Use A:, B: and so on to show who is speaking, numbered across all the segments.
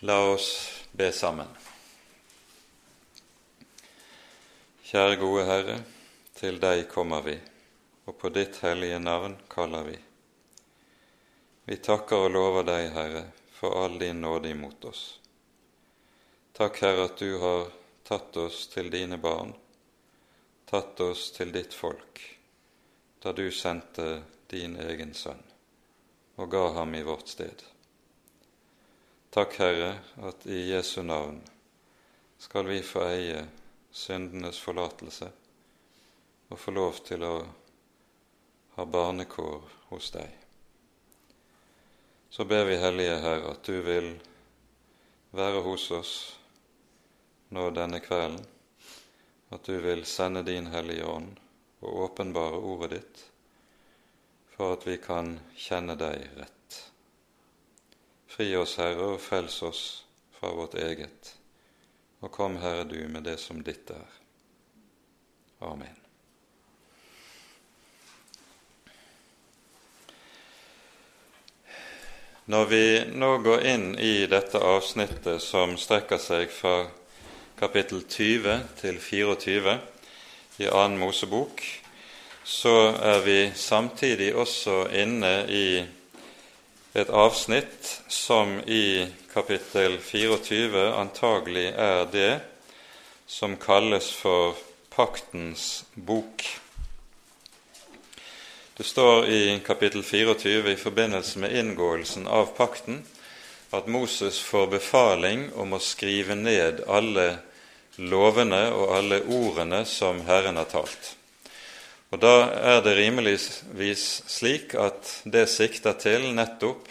A: La oss be sammen. Kjære gode Herre, til deg kommer vi, og på ditt hellige navn kaller vi. Vi takker og lover deg, Herre, for all din nåde imot oss. Takk, Herre, at du har tatt oss til dine barn, tatt oss til ditt folk, da du sendte din egen sønn og ga ham i vårt sted. Takk, Herre, at i Jesu navn skal vi få eie syndenes forlatelse og få lov til å ha barnekår hos deg. Så ber vi Hellige Herre at du vil være hos oss nå denne kvelden, at du vil sende din Hellige Ånd og åpenbare ordet ditt, for at vi kan kjenne deg rett. Fri oss, Herre, og frels oss fra vårt eget, og kom, Herre, du med det som ditt er. Amen. Når vi nå går inn i dette avsnittet som strekker seg fra kapittel 20 til 24 i annen Mosebok, så er vi samtidig også inne i et avsnitt som i kapittel 24 antagelig er det som kalles for Paktens bok. Det står i kapittel 24 i forbindelse med inngåelsen av pakten at Moses får befaling om å skrive ned alle lovene og alle ordene som Herren har talt. Og Da er det rimeligvis slik at det sikter til nettopp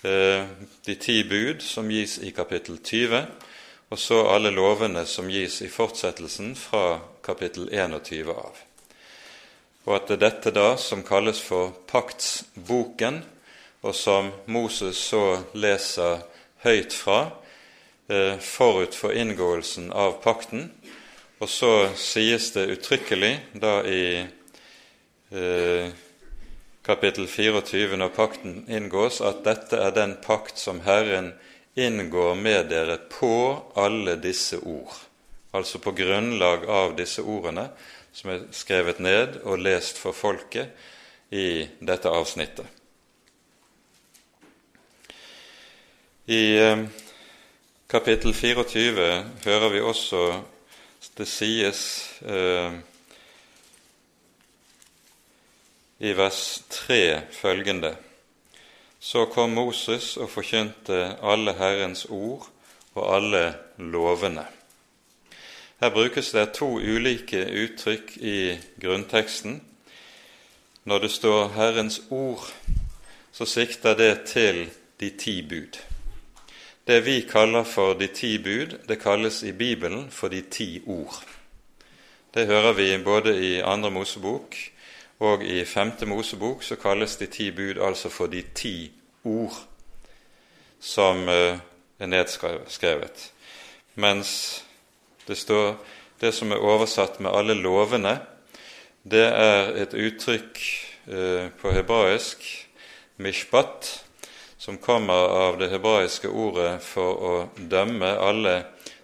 A: eh, de ti bud som gis i kapittel 20, og så alle lovene som gis i fortsettelsen fra kapittel 21 av. Og at det er dette da som kalles for paktsboken, og som Moses så leser høyt fra eh, forut for inngåelsen av pakten, og så sies det uttrykkelig da i eh, kapittel 24 når pakten inngås, at dette er den pakt som Herren inngår med dere på alle disse ord. Altså på grunnlag av disse ordene som er skrevet ned og lest for folket i dette avsnittet. I eh, kapittel 24 hører vi også det sies eh, i vers 3 følgende Så kom Moses og forkynte alle Herrens ord og alle lovene. Her brukes det to ulike uttrykk i grunnteksten. Når det står Herrens ord, så sikter det til de ti bud. Det vi kaller for de ti bud, det kalles i Bibelen for de ti ord. Det hører vi både i Andre Mosebok og i Femte Mosebok, så kalles de ti bud altså for de ti ord som eh, er nedskrevet. Mens det står det som er oversatt med alle lovene, det er et uttrykk eh, på hebraisk, mishpat, som kommer av det hebraiske ordet for å dømme alle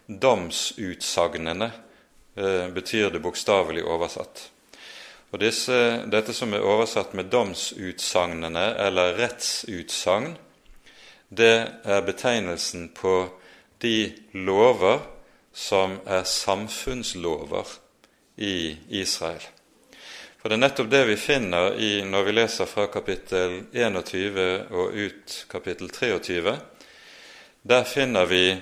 A: domsutsagnene, eh, betyr det bokstavelig oversatt. Og disse, Dette som er oversatt med domsutsagnene eller rettsutsagn, det er betegnelsen på de lover som er samfunnslover i Israel. For det er nettopp det vi finner i, når vi leser fra kapittel 21 og ut kapittel 23. Der finner vi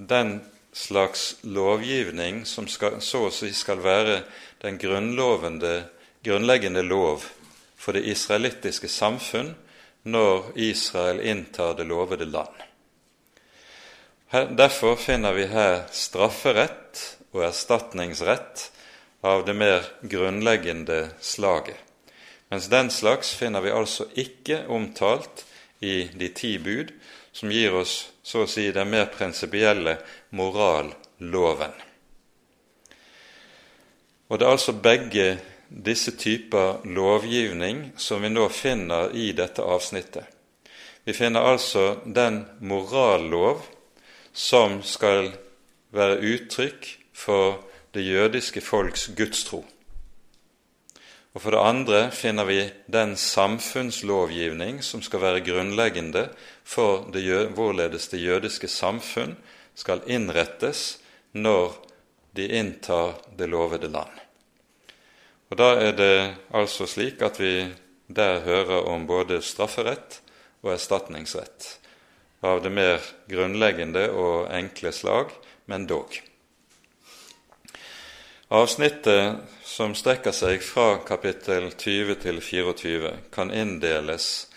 A: den slags lovgivning som skal, så å si skal være den grunnleggende lov for det israelittiske samfunn når Israel inntar det lovede land. Her, derfor finner vi her strafferett og erstatningsrett av det mer grunnleggende slaget. Mens den slags finner vi altså ikke omtalt i de ti bud, som gir oss så å si den mer prinsipielle moralloven. Og det er altså begge disse typer lovgivning som vi nå finner i dette avsnittet. Vi finner altså den morallov som skal være uttrykk for det jødiske folks gudstro. Og for det andre finner vi den samfunnslovgivning som skal være grunnleggende for det, hvorledes det jødiske samfunn skal innrettes når de inntar det lovede land. Og Da er det altså slik at vi der hører om både strafferett og erstatningsrett, av det mer grunnleggende og enkle slag, men dog. Avsnittet som strekker seg fra kapittel 20 til 24, kan inndeles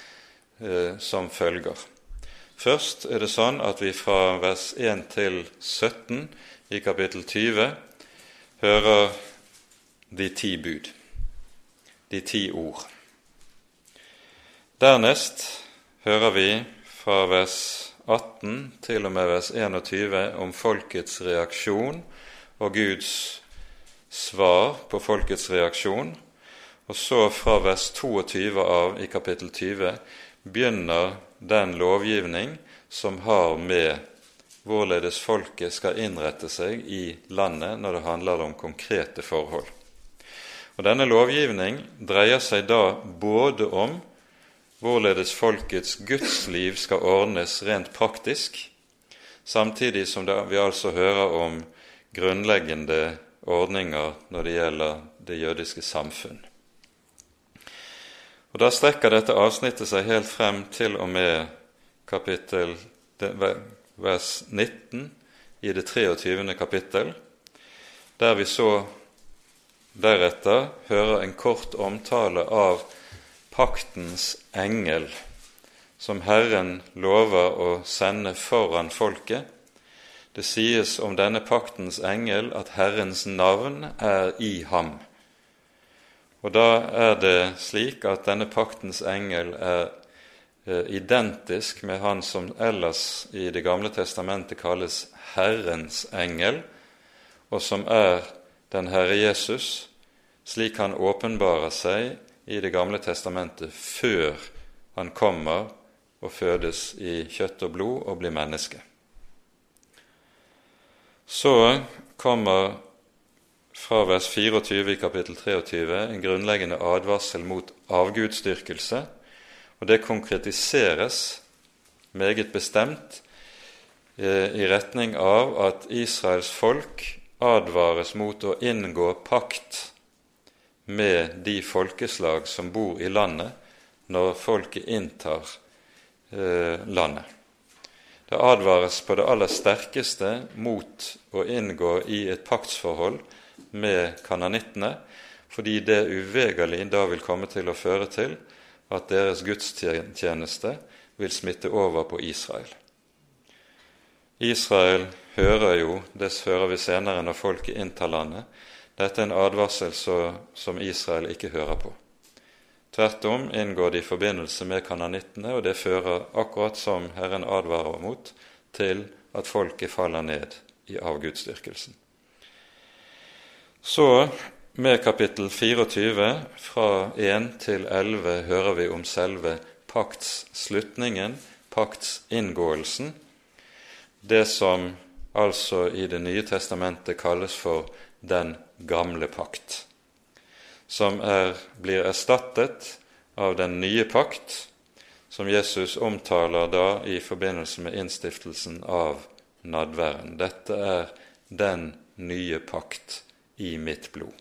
A: eh, som følger. Først er det sånn at vi fra vers 1 til 17 i kapittel 20 hører de ti bud, de ti ord. Dernest hører vi fra vers 18 til og med vers 21 om folkets reaksjon og Guds svar på folkets reaksjon. Og så fra vers 22 av i kapittel 20 begynner den lovgivning som har med hvorledes folket skal innrette seg i landet når det handler om konkrete forhold. Og Denne lovgivning dreier seg da både om hvorledes folkets gudsliv skal ordnes rent praktisk, samtidig som vi altså hører om grunnleggende ordninger når det gjelder det jødiske samfunn. Og Da strekker dette avsnittet seg helt frem til og med kapittel, vers 19 i det 23. kapittel, der vi så deretter hører en kort omtale av paktens engel, som Herren lover å sende foran folket det sies om denne paktens engel at Herrens navn er i ham. Og da er det slik at denne paktens engel er eh, identisk med han som ellers i Det gamle testamentet kalles Herrens engel, og som er den Herre Jesus, slik han åpenbarer seg i Det gamle testamentet før han kommer og fødes i kjøtt og blod og blir menneske. Så kommer fra vers 24 i kapittel 23 en grunnleggende advarsel mot avgudsdyrkelse, og det konkretiseres meget bestemt eh, i retning av at Israels folk advares mot å inngå pakt med de folkeslag som bor i landet, når folket inntar eh, landet. Det advares på det aller sterkeste mot å inngå i et paktsforhold med kananittene, fordi det uvegerlig da vil komme til å føre til at deres gudstjeneste vil smitte over på Israel. Israel hører jo, det hører vi senere når folket inntar landet, dette er en advarsel som Israel ikke hører på. Tvert om inngår de i forbindelse med kananittene, og det fører, akkurat som Herren advarer mot, til at folket faller ned i avgudsdyrkelsen. Så, med kapittel 24, fra 1 til 11, hører vi om selve paktsslutningen, paktsinngåelsen, det som altså i Det nye testamentet kalles for den gamle pakt som er, blir erstattet av den nye pakt, som Jesus omtaler da i forbindelse med innstiftelsen av nadværen. Dette er den nye pakt i mitt blod.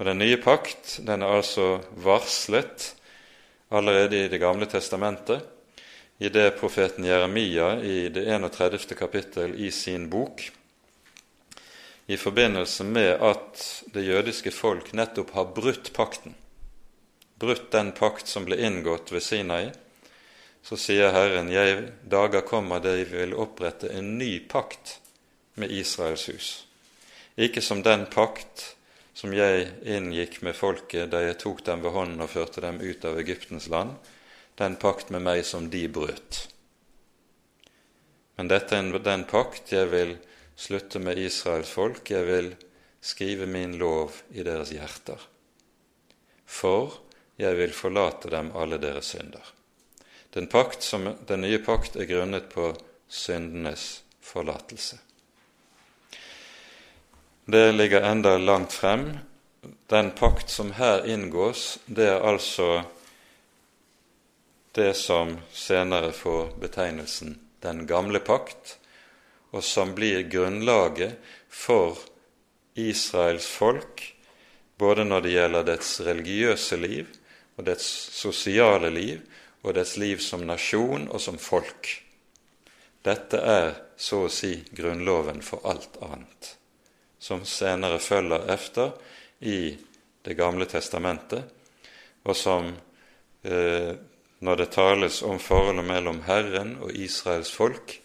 A: Og Den nye pakt den er altså varslet allerede i Det gamle testamentet, i det profeten Jeremia i det 31. kapittel i sin bok i forbindelse med at det jødiske folk nettopp har brutt pakten, brutt den pakt som ble inngått ved Sinai, så sier Herren, jeg dager kommer da jeg vil opprette en ny pakt med Israels hus. Ikke som den pakt som jeg inngikk med folket da jeg tok dem ved hånden og førte dem ut av Egyptens land, den pakt med meg som de brøt. Men dette er den pakt jeg vil slutte med Israels folk, jeg vil skrive min lov i deres hjerter. For jeg vil forlate dem alle deres synder. Den, som, den nye pakt er grunnet på syndenes forlatelse. Det ligger enda langt frem. Den pakt som her inngås, det er altså det som senere får betegnelsen Den gamle pakt, og som blir grunnlaget for Israels folk, både når det gjelder dets religiøse liv og dets sosiale liv og dets liv som nasjon og som folk. Dette er så å si grunnloven for alt annet, som senere følger efter i Det gamle testamentet, og som eh, når det tales om forholdet mellom Herren og Israels folk,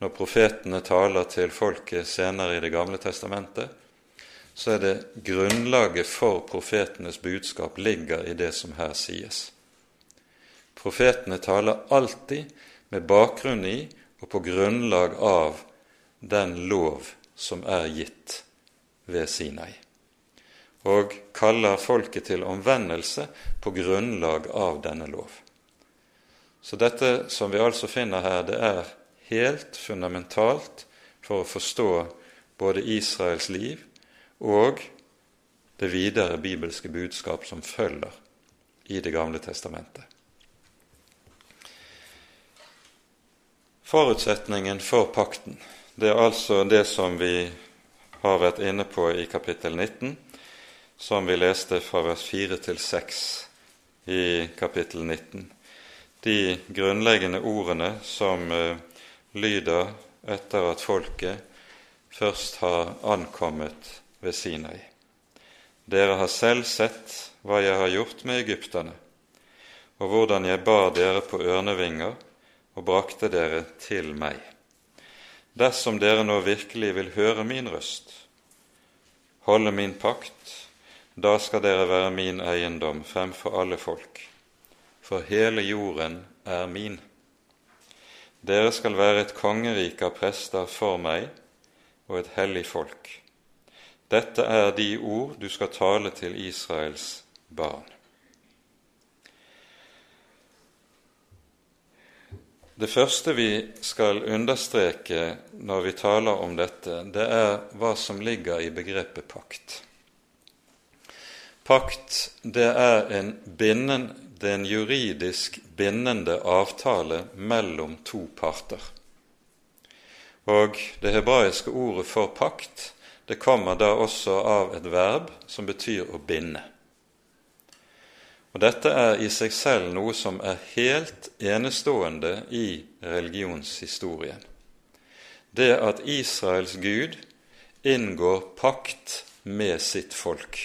A: når profetene taler til folket senere i Det gamle testamentet, så er det grunnlaget for profetenes budskap ligger i det som her sies. Profetene taler alltid med bakgrunn i og på grunnlag av den lov som er gitt ved Sinai, og kaller folket til omvendelse på grunnlag av denne lov. Så dette som vi altså finner her, det er helt fundamentalt for å forstå både Israels liv og det videre bibelske budskap som følger i Det gamle testamentet. Forutsetningen for pakten, det er altså det som vi har vært inne på i kapittel 19, som vi leste fra vers 4 til 6 i kapittel 19. De grunnleggende ordene som uh, lyder etter at folket først har ankommet ved Sinai. Dere har selv sett hva jeg har gjort med egypterne, og hvordan jeg bar dere på ørnevinger og brakte dere til meg. Dersom dere nå virkelig vil høre min røst, holde min pakt, da skal dere være min eiendom fremfor alle folk, for hele jorden er min. Dere skal være et kongerike av prester for meg og et hellig folk. Dette er de ord du skal tale til Israels barn. Det første vi skal understreke når vi taler om dette, det er hva som ligger i begrepet pakt. Pakt det er en, binden, det er en juridisk bindende avtale mellom to parter. Og det hebraiske ordet for pakt det kommer da også av et verb som betyr å binde. Og Dette er i seg selv noe som er helt enestående i religionshistorien. Det at Israels Gud inngår pakt med sitt folk.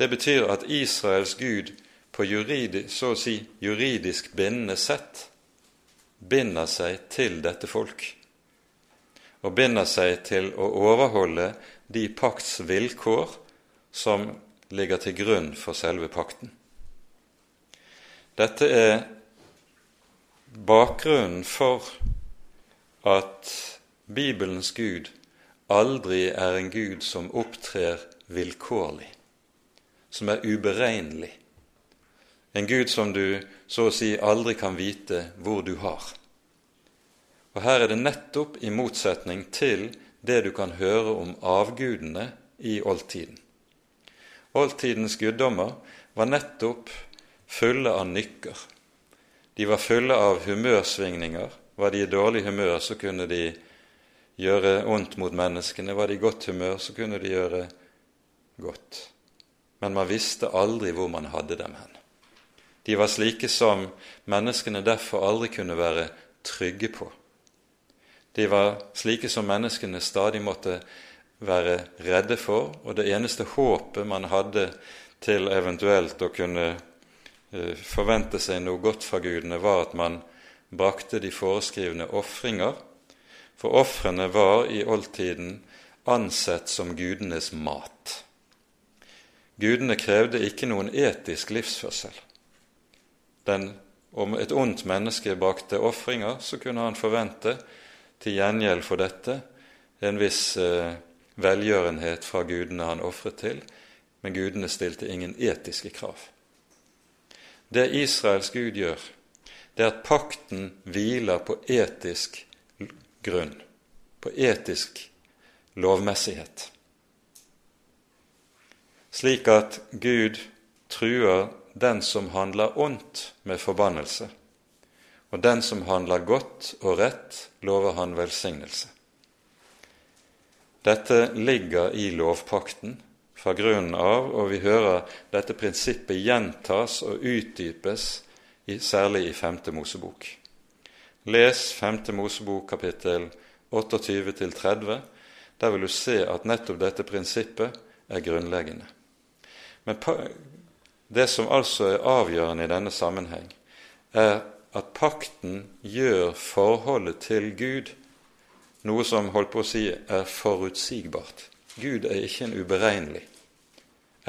A: Det betyr at Israels Gud på juridisk, så å si juridisk bindende sett binder seg til dette folk, og binder seg til å overholde de pakts vilkår som ligger til grunn for selve pakten. Dette er bakgrunnen for at Bibelens Gud aldri er en Gud som opptrer vilkårlig, som er uberegnelig, en Gud som du så å si aldri kan vite hvor du har. Og Her er det nettopp i motsetning til det du kan høre om avgudene i oldtiden. Oldtidens guddommer var nettopp fulle av nykker. De var fulle av humørsvingninger. Var de i dårlig humør, så kunne de gjøre ondt mot menneskene. Var de i godt humør, så kunne de gjøre godt. Men man visste aldri hvor man hadde dem hen. De var slike som menneskene derfor aldri kunne være trygge på. De var slike som menneskene stadig måtte være redde for, og det eneste håpet man hadde til eventuelt å kunne eh, forvente seg noe godt fra gudene, var at man brakte de foreskrivne ofringer, for ofrene var i oldtiden ansett som gudenes mat. Gudene krevde ikke noen etisk livsførsel. Den, om et ondt menneske brakte ofringer, så kunne han forvente til gjengjeld for dette en viss eh, velgjørenhet fra gudene han ofret til, men gudene stilte ingen etiske krav. Det Israels Gud gjør, det er at pakten hviler på etisk grunn, på etisk lovmessighet. Slik at Gud truer den som handler ondt, med forbannelse, og den som handler godt og rett, lover han velsignelse. Dette ligger i lovpakten fra grunnen av, og vi hører dette prinsippet gjentas og utdypes, særlig i Femte Mosebok. Les Femte Mosebok kapittel 28-30. Der vil du se at nettopp dette prinsippet er grunnleggende. Men det som altså er avgjørende i denne sammenheng, er at pakten gjør forholdet til Gud noe som holdt på å si er forutsigbart. Gud er ikke en uberegnelig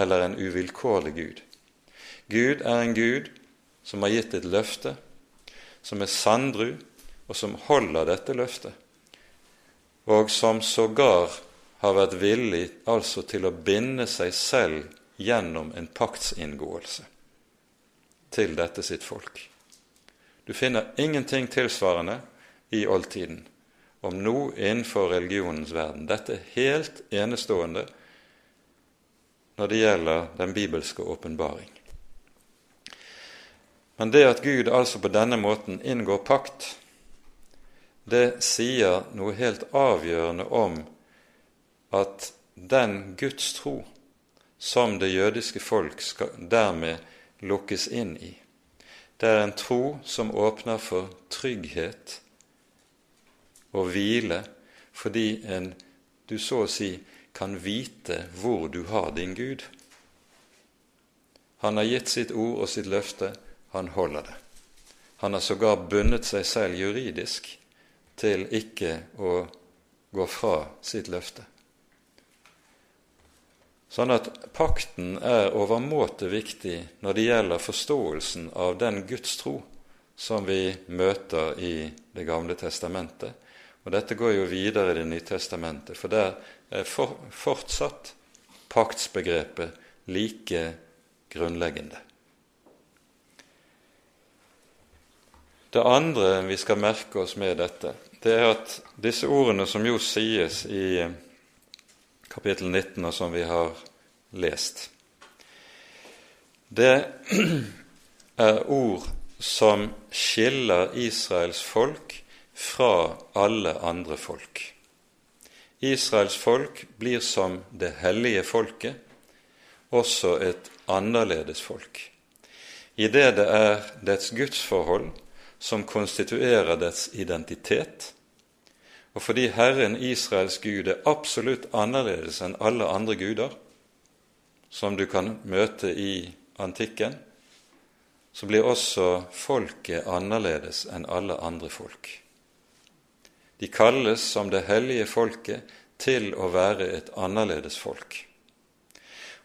A: eller en uvilkårlig Gud. Gud er en Gud som har gitt et løfte, som er sandru, og som holder dette løftet, og som sågar har vært villig altså til å binde seg selv gjennom en paktsinngåelse til dette sitt folk. Du finner ingenting tilsvarende i oldtiden om noe innenfor religionens verden. Dette er helt enestående når det gjelder den bibelske åpenbaring. Men det at Gud altså på denne måten inngår pakt, det sier noe helt avgjørende om at den Guds tro som det jødiske folk skal dermed lukkes inn i, det er en tro som åpner for trygghet og hvile fordi en, du så å si kan vite hvor du har din Gud. Han har gitt sitt ord og sitt løfte, han holder det. Han har sågar bundet seg selv juridisk til ikke å gå fra sitt løfte. Sånn at pakten er overmåte viktig når det gjelder forståelsen av den Guds tro som vi møter i Det gamle testamentet, og Dette går jo videre i Det nye testamentet, for der er for, fortsatt paktsbegrepet like grunnleggende. Det andre vi skal merke oss med dette, det er at disse ordene som jo sies i kapittel 19, og som vi har lest, det er ord som skiller Israels folk fra alle andre folk. Israels folk blir som det hellige folket, også et annerledes folk, i det det er dets gudsforhold som konstituerer dets identitet, og fordi Herren Israels Gud er absolutt annerledes enn alle andre guder som du kan møte i antikken, så blir også folket annerledes enn alle andre folk. De kalles som det hellige folket til å være et annerledes folk.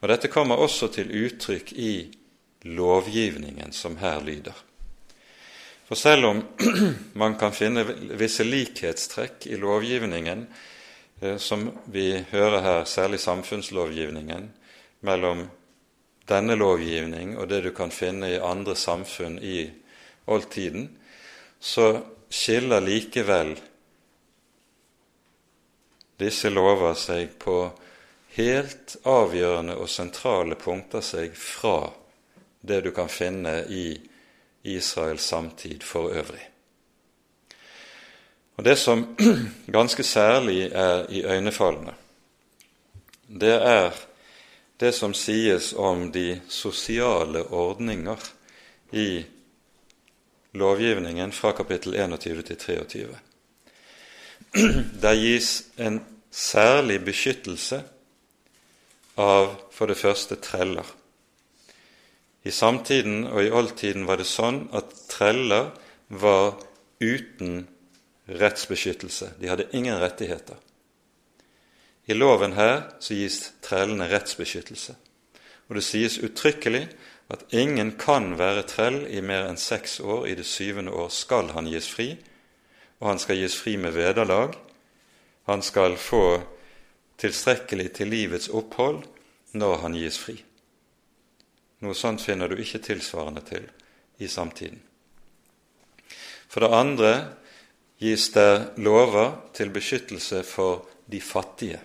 A: Og Dette kommer også til uttrykk i lovgivningen som her lyder. For selv om man kan finne visse likhetstrekk i lovgivningen, eh, som vi hører her, særlig samfunnslovgivningen, mellom denne lovgivning og det du kan finne i andre samfunn i oldtiden, så skiller likevel disse lover seg på helt avgjørende og sentrale punkter seg fra det du kan finne i Israels samtid for øvrig. Og Det som ganske særlig er iøynefallende, det er det som sies om de sosiale ordninger i lovgivningen fra kapittel 21 til 23. Der gis en særlig beskyttelse av for det første treller. I samtiden og i oldtiden var det sånn at treller var uten rettsbeskyttelse. De hadde ingen rettigheter. I loven her så gis trellene rettsbeskyttelse. Og det sies uttrykkelig at ingen kan være trell i mer enn seks år. I det syvende år skal han gis fri, og han skal gis fri med vederlag. Han skal få tilstrekkelig til livets opphold når han gis fri. Noe sånt finner du ikke tilsvarende til i samtiden. For det andre gis det lover til beskyttelse for de fattige.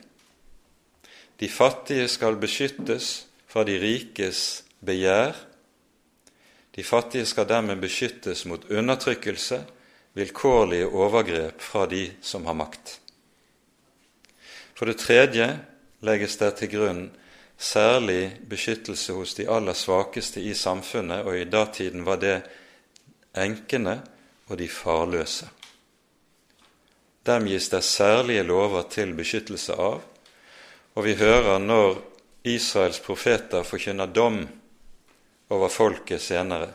A: De fattige skal beskyttes fra de rikes begjær. De fattige skal dermed beskyttes mot undertrykkelse, vilkårlige overgrep fra de som har makt. For det tredje legges det til grunn særlig beskyttelse hos de aller svakeste i samfunnet, og i datiden var det enkene og de farløse. Dem gis det særlige lover til beskyttelse av, og vi hører når Israels profeter forkynner dom over folket senere,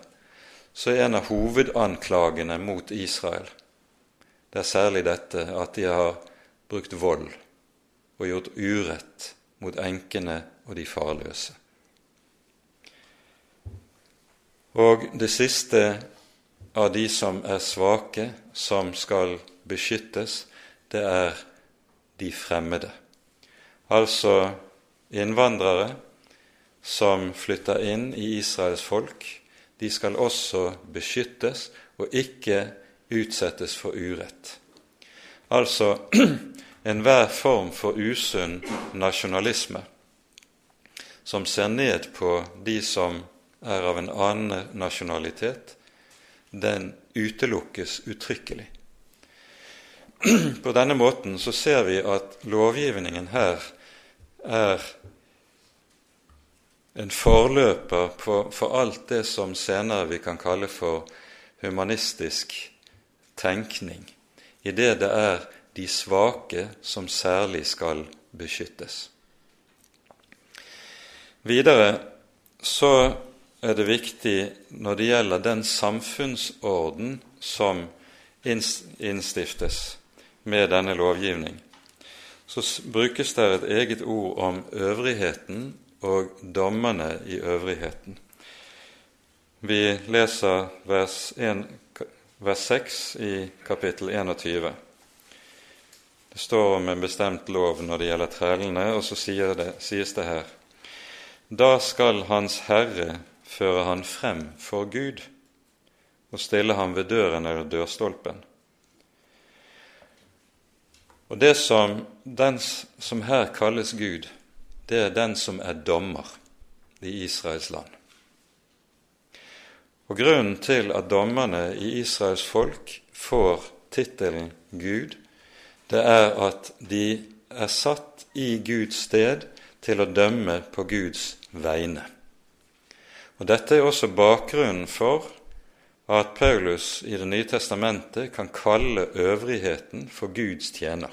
A: så er en av hovedanklagene mot Israel det er særlig dette at de har brukt vold og gjort urett mot enkene og de farløse. Og det siste av de som er svake, som skal beskyttes, det er de fremmede. Altså innvandrere som flytter inn i Israels folk. De skal også beskyttes og ikke utsettes for urett. Altså enhver form for usunn nasjonalisme som ser ned på de som er av en annen nasjonalitet, den utelukkes uttrykkelig. På denne måten så ser vi at lovgivningen her er en forløper for, alt det som senere vi kan kalle for humanistisk tenkning, i det det er de svake som særlig skal beskyttes. Videre så er det viktig når det gjelder den samfunnsorden som innstiftes med denne lovgivning, så brukes det et eget ord om øvrigheten og dommerne i øvrigheten. Vi leser vers, 1, vers 6 i kapittel 21. Det står om en bestemt lov når det gjelder trellene, og så sies det her Da skal Hans Herre føre han frem for Gud og stille ham ved døren eller dørstolpen. Og det som Den som her kalles Gud, det er den som er dommer i Israels land. Og Grunnen til at dommerne i Israels folk får tittelen Gud, det er at de er satt i Guds sted til å dømme på Guds vegne. Og Dette er også bakgrunnen for at Paulus i Det nye testamentet kan kalle øvrigheten for Guds tjener.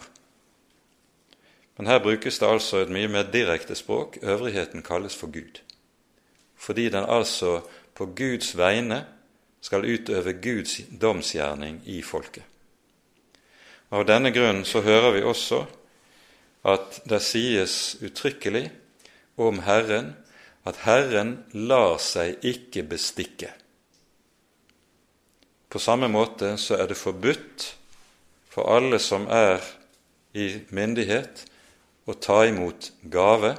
A: Men her brukes det altså et mye mer direkte språk. Øvrigheten kalles for Gud. Fordi den altså på Guds vegne skal utøve Guds domsgjerning i folket. Av denne grunnen så hører vi også at det sies uttrykkelig om Herren at Herren lar seg ikke bestikke. På samme måte så er det forbudt for alle som er i myndighet, å ta imot gave.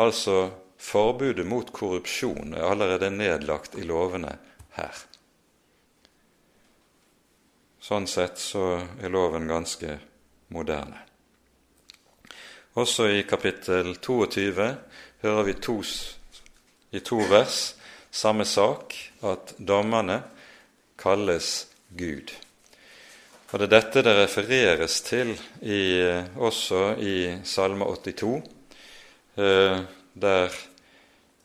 A: Altså forbudet mot korrupsjon er allerede nedlagt i lovene her. Sånn sett så er loven ganske moderne. Også i kapittel 22 hører vi to, i to vers samme sak, at dommerne kalles Gud. Og Det er dette det refereres til i, også i Salme 82, eh, der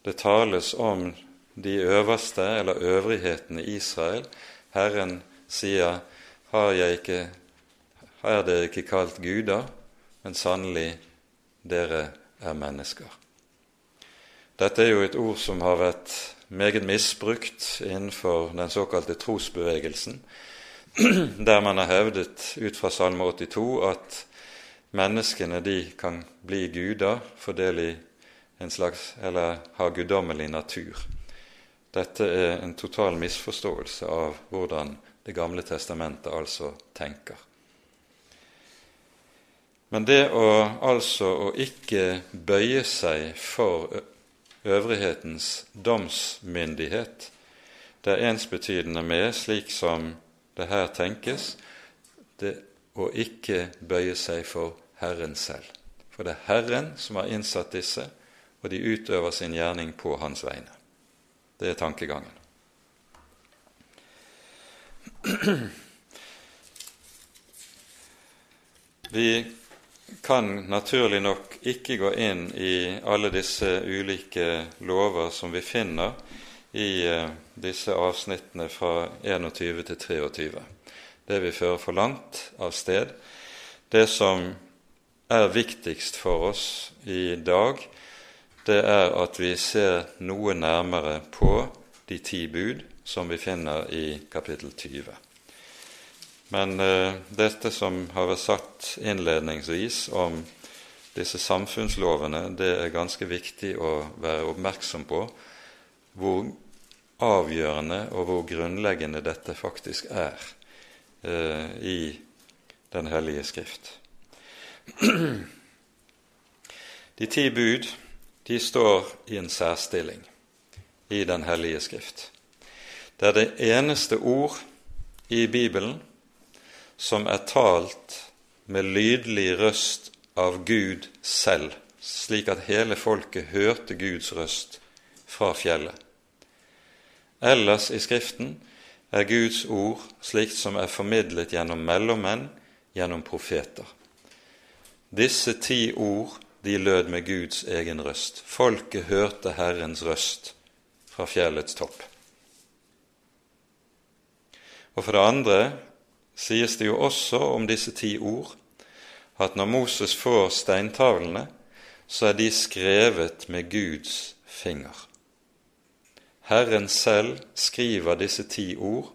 A: det tales om de øverste, eller øvrigheten i Israel. Herren sier, har, jeg ikke, er dere ikke kalt guder, men sannelig, dere er mennesker. Dette er jo et ord som har vært meget misbrukt innenfor den såkalte trosbevegelsen, der man har hevdet ut fra Salme 82 at menneskene de kan bli guder, fordele en slags, eller ha guddommelig natur. Dette er en total misforståelse av hvordan Det gamle testamentet altså tenker. Men det å altså å ikke bøye seg for øvrighetens domsmyndighet, det er ensbetydende med, slik som det her tenkes, det å ikke bøye seg for Herren selv. For det er Herren som har innsatt disse, og de utøver sin gjerning på hans vegne. Det er tankegangen. Vi kan naturlig nok ikke gå inn i alle disse ulike lover som vi finner i eh, disse avsnittene fra 21 til 23. Det vil føre for langt av sted. Det som er viktigst for oss i dag, det er at vi ser noe nærmere på de ti bud som vi finner i kapittel 20. Men eh, dette som har vært satt innledningsvis om disse samfunnslovene, det er ganske viktig å være oppmerksom på hvor avgjørende og hvor grunnleggende dette faktisk er eh, i Den hellige skrift. De ti bud de står i en særstilling i Den hellige skrift. Det er det eneste ord i Bibelen som er talt med lydlig røst av Gud selv, slik at hele folket hørte Guds røst fra fjellet. Ellers i Skriften er Guds ord slikt som er formidlet gjennom mellommenn, gjennom profeter. Disse ti ord de lød med Guds egen røst. Folket hørte Herrens røst fra fjellets topp. Og for det andre sies det jo også om disse ti ord at når Moses får steintavlene, så er de skrevet med Guds finger. Herren selv skriver disse ti ord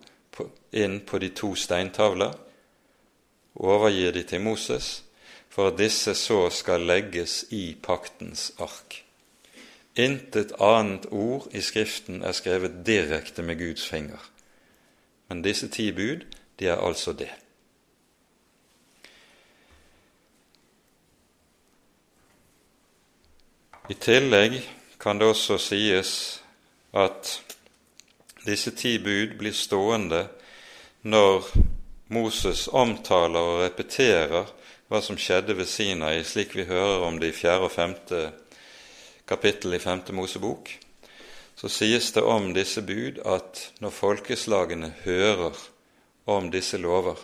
A: inn på de to steintavler, overgir de til Moses, for at disse så skal legges i paktens ark. Intet annet ord i Skriften er skrevet direkte med Guds finger. Men disse ti bud de er altså det. I tillegg kan det også sies at disse ti bud blir stående når Moses omtaler og repeterer hva som skjedde ved Sinai, slik vi hører om det i fjerde og femte kapittel i femte Mosebok, så sies det om disse bud at når folkeslagene hører om disse lover.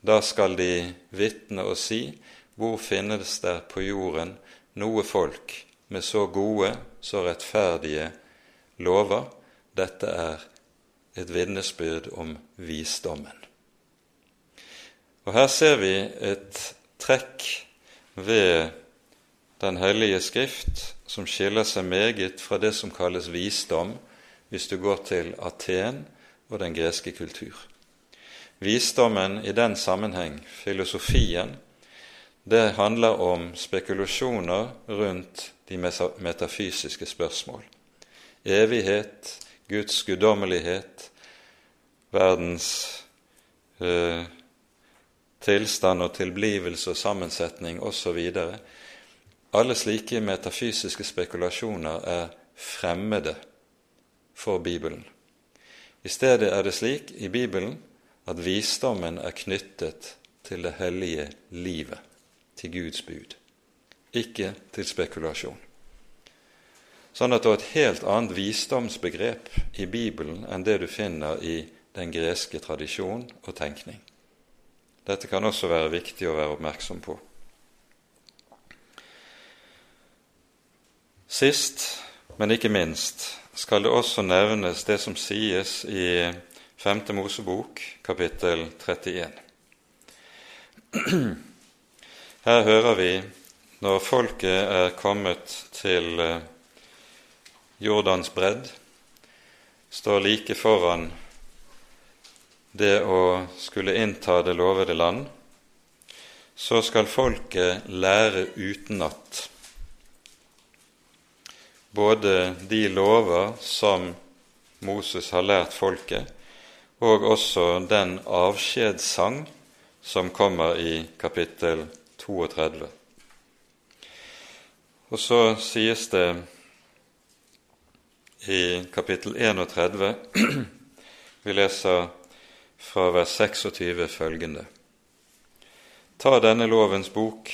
A: Da skal de vitne og si hvor finnes det på jorden noe folk med så gode, så rettferdige lover? Dette er et vitnesbyrd om visdommen. Og Her ser vi et trekk ved Den hellige skrift som skiller seg meget fra det som kalles visdom, hvis du går til Aten og den greske kultur. Visdommen i den sammenheng, filosofien, det handler om spekulasjoner rundt de metafysiske spørsmål. Evighet, Guds guddommelighet, verdens eh, tilstand og tilblivelse og sammensetning osv. Alle slike metafysiske spekulasjoner er fremmede for Bibelen. I stedet er det slik i Bibelen at visdommen er knyttet til det hellige livet, til Guds bud, ikke til spekulasjon. Sånn at det er et helt annet visdomsbegrep i Bibelen enn det du finner i den greske tradisjon og tenkning. Dette kan også være viktig å være oppmerksom på. Sist, men ikke minst, skal det også nevnes det som sies i Femte Mosebok, kapittel 31. Her hører vi når folket er kommet til eh, Jordans bredd, står like foran det å skulle innta det lovede land, så skal folket lære utenat både de lover som Moses har lært folket, og også den avskjedssang som kommer i kapittel 32. Og så sies det i kapittel 31 Vi leser fra vers 26 følgende. Ta denne lovens bok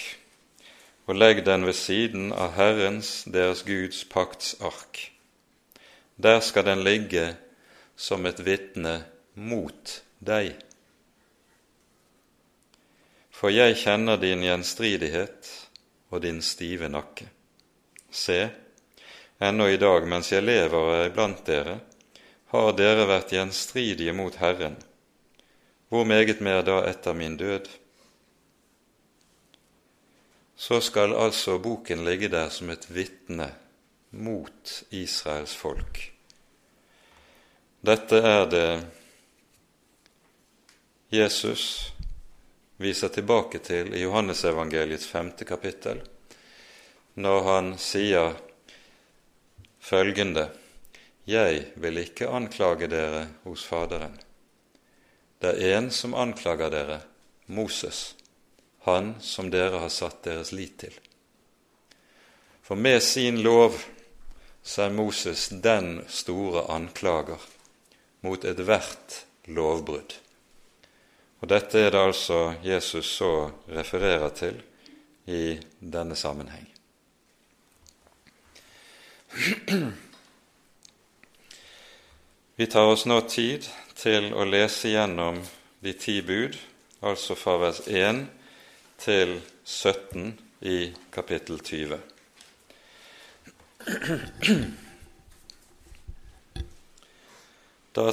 A: og legg den ved siden av Herrens, deres Guds pakts ark. Der skal den ligge som et vitne mot deg. For jeg kjenner din gjenstridighet og din stive nakke. Se, ennå i dag mens jeg lever og er iblant dere, har dere vært gjenstridige mot Herren. Hvor meget mer da etter min død? Så skal altså boken ligge der som et vitne mot Israels folk. Dette er det Jesus viser tilbake til i Johannesevangeliets femte kapittel, når han sier følgende Jeg vil ikke anklage dere hos Faderen. Det er en som anklager dere, Moses, han som dere har satt deres lit til. For med sin lov er Moses den store anklager mot ethvert lovbrudd. Og Dette er det altså Jesus så refererer til i denne sammenheng. Vi tar oss nå tid til å lese gjennom de ti bud, altså fra vers 1 til 17 i kapittel 20. Da,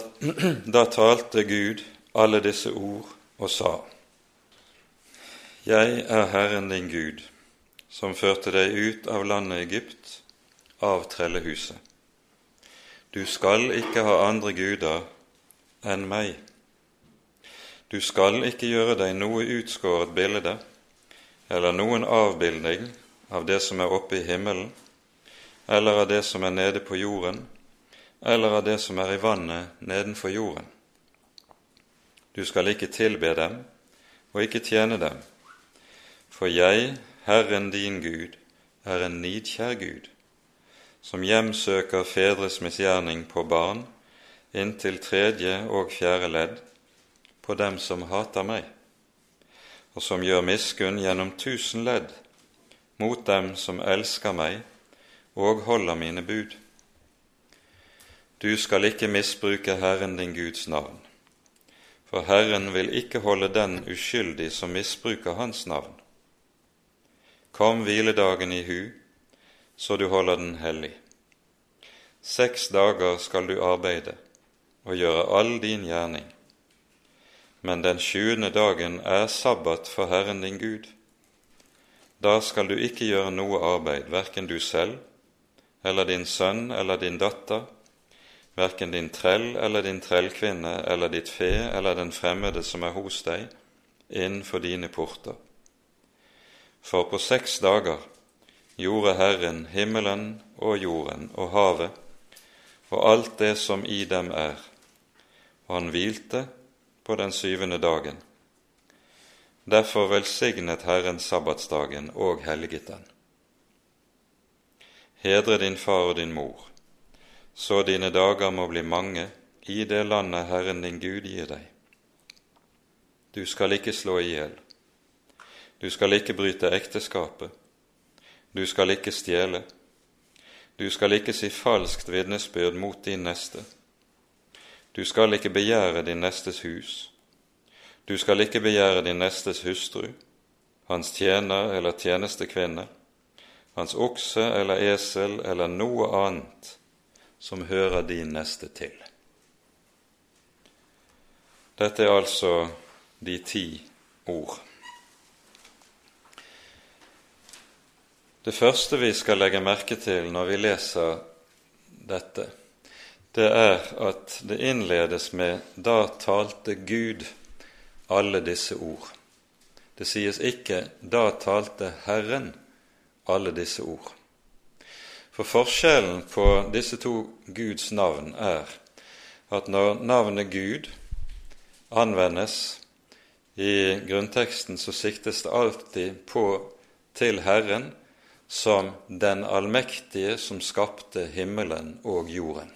A: da talte Gud alle disse ord og sa:" Jeg er Herren din Gud, som førte deg ut av landet Egypt, av trellehuset. Du skal ikke ha andre guder enn meg. Du skal ikke gjøre deg noe utskåret bilde eller noen avbildning av det som er oppe i himmelen, eller av det som er nede på jorden, eller av det som er i vannet nedenfor jorden. Du skal ikke tilbe dem og ikke tjene dem, for jeg, Herren din Gud, er en nidkjær Gud, som hjemsøker fedres misgjerning på barn inntil tredje og fjerde ledd på dem som hater meg, og som gjør miskunn gjennom tusen ledd mot dem som elsker meg og holder mine bud. Du skal ikke misbruke Herren din Guds navn, for Herren vil ikke holde den uskyldig som misbruker Hans navn. Kom hviledagen i hu, så du holder den hellig. Seks dager skal du arbeide og gjøre all din gjerning. Men den sjuende dagen er sabbat for Herren din Gud. Da skal du ikke gjøre noe arbeid, verken du selv eller din sønn eller din datter, verken din trell eller din trellkvinne eller ditt fe eller den fremmede som er hos deg, innenfor dine porter. For på seks dager gjorde Herren himmelen og jorden og havet og alt det som i dem er, og han hvilte på den syvende dagen. Derfor velsignet Herren sabbatsdagen og helliget den. Hedre din far og din mor, så dine dager må bli mange i det landet Herren din Gud gir deg. Du skal ikke slå i hjel. Du skal ikke bryte ekteskapet. Du skal ikke stjele. Du skal ikke si falskt vitnesbyrd mot din neste. Du skal ikke begjære din nestes hus. Du skal ikke begjære din nestes hustru, hans tjener eller tjenestekvinne, hans okse eller esel eller noe annet som hører din neste til. Dette er altså de ti ord. Det første vi skal legge merke til når vi leser dette, det er at det innledes med 'da talte Gud alle disse ord'. Det sies ikke 'da talte Herren alle disse ord'. For forskjellen på disse to Guds navn er at når navnet Gud anvendes i grunnteksten, så siktes det alltid på til Herren som den allmektige som skapte himmelen og jorden.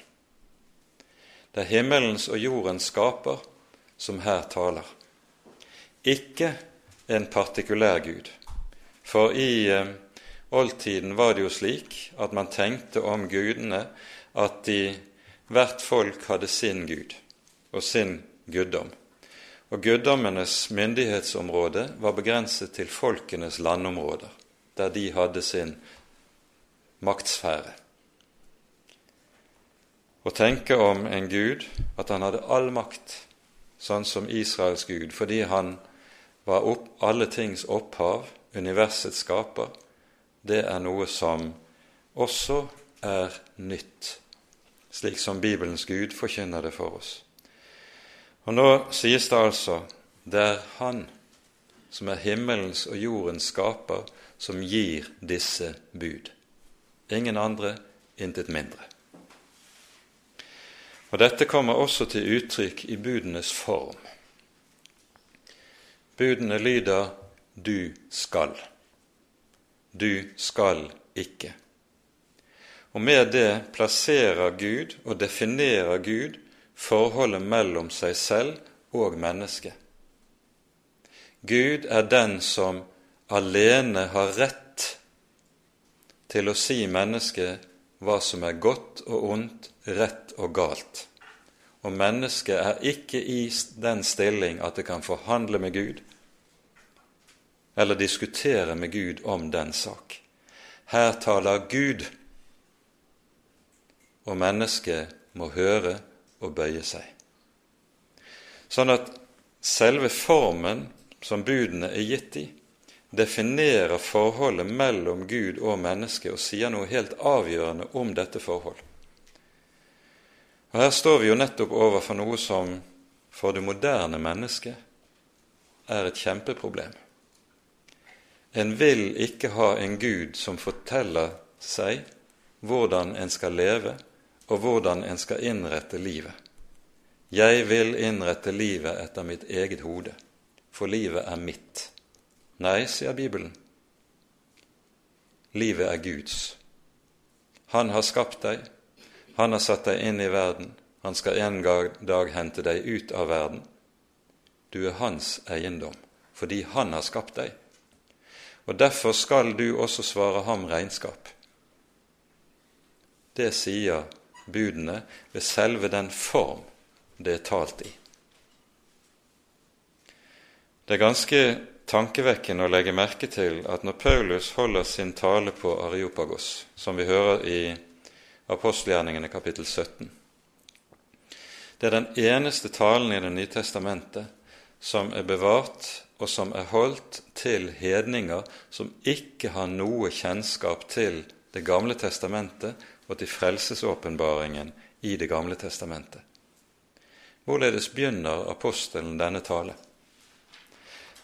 A: Det er himmelens og jordens skaper som her taler, ikke en partikulær Gud. For i eh, oldtiden var det jo slik at man tenkte om gudene at de, hvert folk hadde sin gud og sin guddom. Og guddommenes myndighetsområde var begrenset til folkenes landområder, der de hadde sin maktsfære. Å tenke om en gud at han hadde all makt, sånn som Israels gud, fordi han var opp, alle tings opphav, universets skaper, det er noe som også er nytt, slik som Bibelens Gud forkynner det for oss. Og nå sies det altså det er Han som er himmelens og jordens skaper, som gir disse bud. Ingen andre, intet mindre. Og Dette kommer også til uttrykk i budenes form. Budene lyder 'du skal'. Du skal ikke. Og med det plasserer Gud og definerer Gud forholdet mellom seg selv og mennesket. Gud er den som alene har rett til å si mennesket hva som er godt og ondt, rett og galt og mennesket er ikke i den stilling at det kan forhandle med Gud eller diskutere med Gud om den sak. Her taler Gud, og mennesket må høre og bøye seg. Sånn at selve formen som budene er gitt i, definerer forholdet mellom Gud og mennesket og sier noe helt avgjørende om dette forholdet. Og Her står vi jo nettopp overfor noe som for det moderne mennesket er et kjempeproblem. En vil ikke ha en Gud som forteller seg hvordan en skal leve, og hvordan en skal innrette livet. Jeg vil innrette livet etter mitt eget hode, for livet er mitt. Nei, sier Bibelen. Livet er Guds. Han har skapt deg, han har satt deg inn i verden. Han skal en dag hente deg ut av verden. Du er hans eiendom fordi han har skapt deg. Og derfor skal du også svare ham regnskap. Det sier budene ved selve den form det er talt i. Det er ganske tankevekkende å legge merke til at når Paulus holder sin tale på Areopagos, som vi hører i apostelgjerningene kapittel 17. Det er den eneste talen i Det nye testamentet som er bevart og som er holdt til hedninger som ikke har noe kjennskap til Det gamle testamentet og til frelsesåpenbaringen i Det gamle testamentet. Hvorledes begynner apostelen denne tale?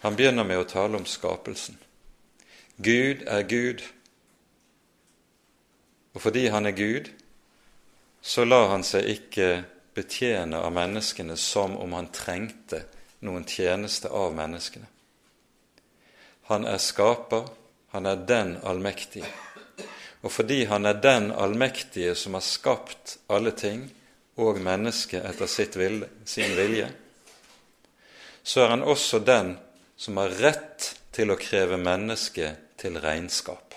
A: Han begynner med å tale om skapelsen. Gud er Gud, og fordi han er Gud, så lar han seg ikke betjene av menneskene som om han trengte noen tjeneste av menneskene. Han er skaper, han er den allmektige. Og fordi han er den allmektige som har skapt alle ting og mennesket etter vilje, sin vilje, så er han også den som har rett til å kreve mennesket til regnskap.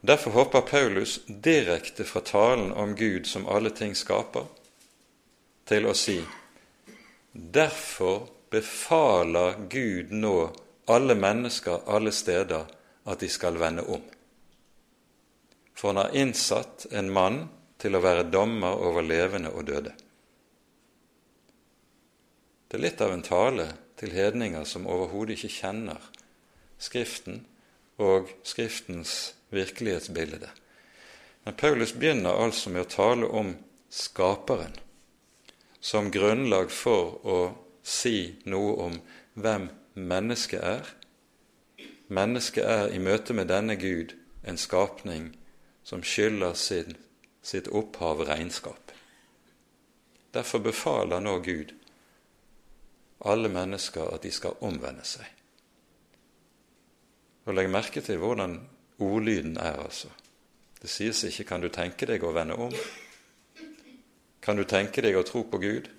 A: Derfor hopper Paulus direkte fra talen om Gud som alle ting skaper, til å si Derfor befaler Gud nå alle mennesker alle steder at de skal vende om. For han har innsatt en mann til å være dommer over levende og døde. Det er litt av en tale til hedninger som overhodet ikke kjenner Skriften og Skriftens virkelighetsbilde. Men Paulus begynner altså med å tale om Skaperen som grunnlag for å si noe om hvem mennesket er. Mennesket er i møte med denne Gud en skapning som skylder sin, sitt opphav regnskap. Derfor befaler nå Gud alle mennesker at de skal omvende seg. Og Legg merke til hvordan ordlyden er, altså. Det sies ikke 'kan du tenke deg å vende om'? Kan du tenke deg å tro på Gud?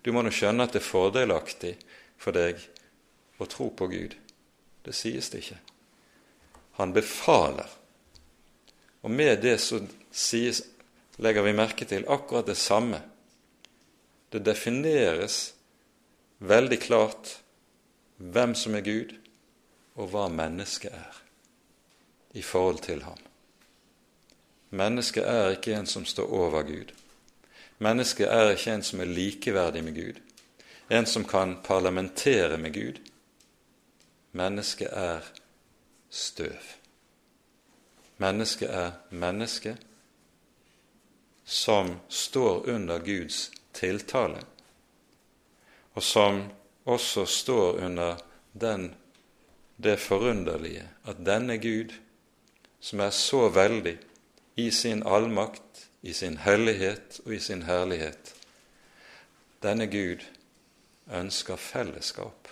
A: Du må nå skjønne at det er fordelaktig for deg å tro på Gud. Det sies det ikke. Han befaler. Og med det så sies, legger vi merke til akkurat det samme. Det defineres veldig klart hvem som er Gud, og hva mennesket er i forhold til ham. Mennesket er ikke en som står over Gud. Mennesket er ikke en som er likeverdig med Gud, en som kan parlamentere med Gud. Mennesket er støv. Mennesket er menneske som står under Guds tiltale, og som også står under den, det forunderlige at denne Gud, som er så veldig i sin allmakt, i sin hellighet og i sin herlighet, denne Gud ønsker fellesskap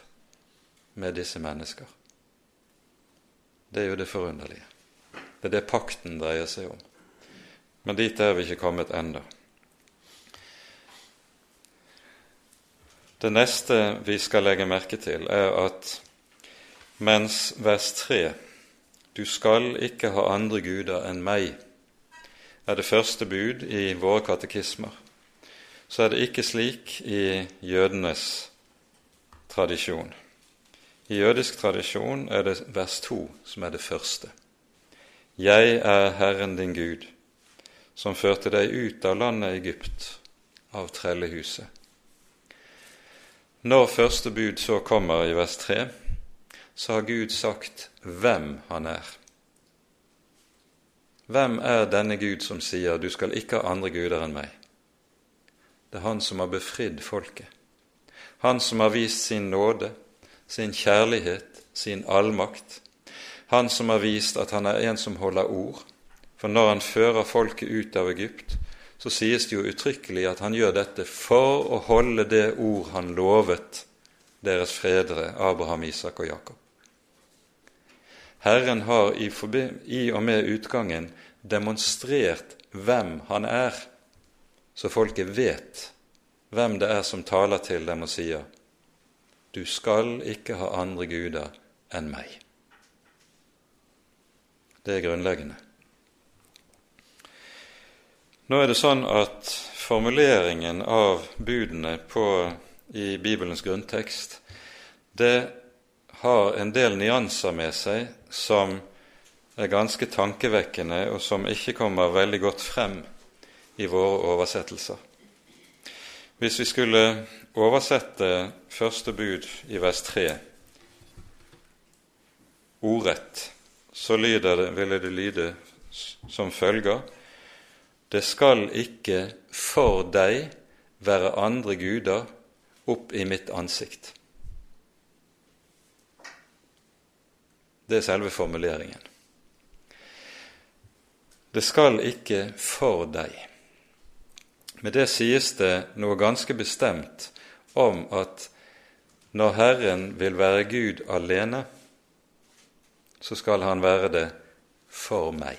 A: med disse mennesker. Det er jo det forunderlige. Det er det pakten dreier seg om. Men dit er vi ikke kommet ennå. Det neste vi skal legge merke til, er at mens vers 3 Du skal ikke ha andre guder enn meg, er det første bud i våre katekismer, så er det ikke slik i jødenes tradisjon. I jødisk tradisjon er det vers 2 som er det første. Jeg er Herren din Gud, som førte deg ut av landet Egypt, av trellehuset. Når første bud så kommer i vers 3, så har Gud sagt hvem han er. Hvem er denne Gud som sier 'du skal ikke ha andre guder enn meg'? Det er han som har befridd folket. Han som har vist sin nåde, sin kjærlighet, sin allmakt. Han som har vist at han er en som holder ord. For når han fører folket ut av Egypt, så sies det jo uttrykkelig at han gjør dette for å holde det ord han lovet deres fredere, Abraham, Isak og Jakob. Herren har i, i og med utgangen demonstrert hvem han er, så folket vet hvem det er som taler til dem og sier du skal ikke ha andre guder enn meg. Det er grunnleggende. Nå er det sånn at formuleringen av budene på, i Bibelens grunntekst det har en del nyanser med seg som er ganske tankevekkende, og som ikke kommer veldig godt frem i våre oversettelser. Hvis vi skulle oversette første bud i vers 3 ordrett, så det, ville det lyde som følger det skal ikke for deg være andre guder opp i mitt ansikt. Det er selve formuleringen. Det skal ikke for deg. Med det sies det noe ganske bestemt om at når Herren vil være Gud alene, så skal han være det for meg.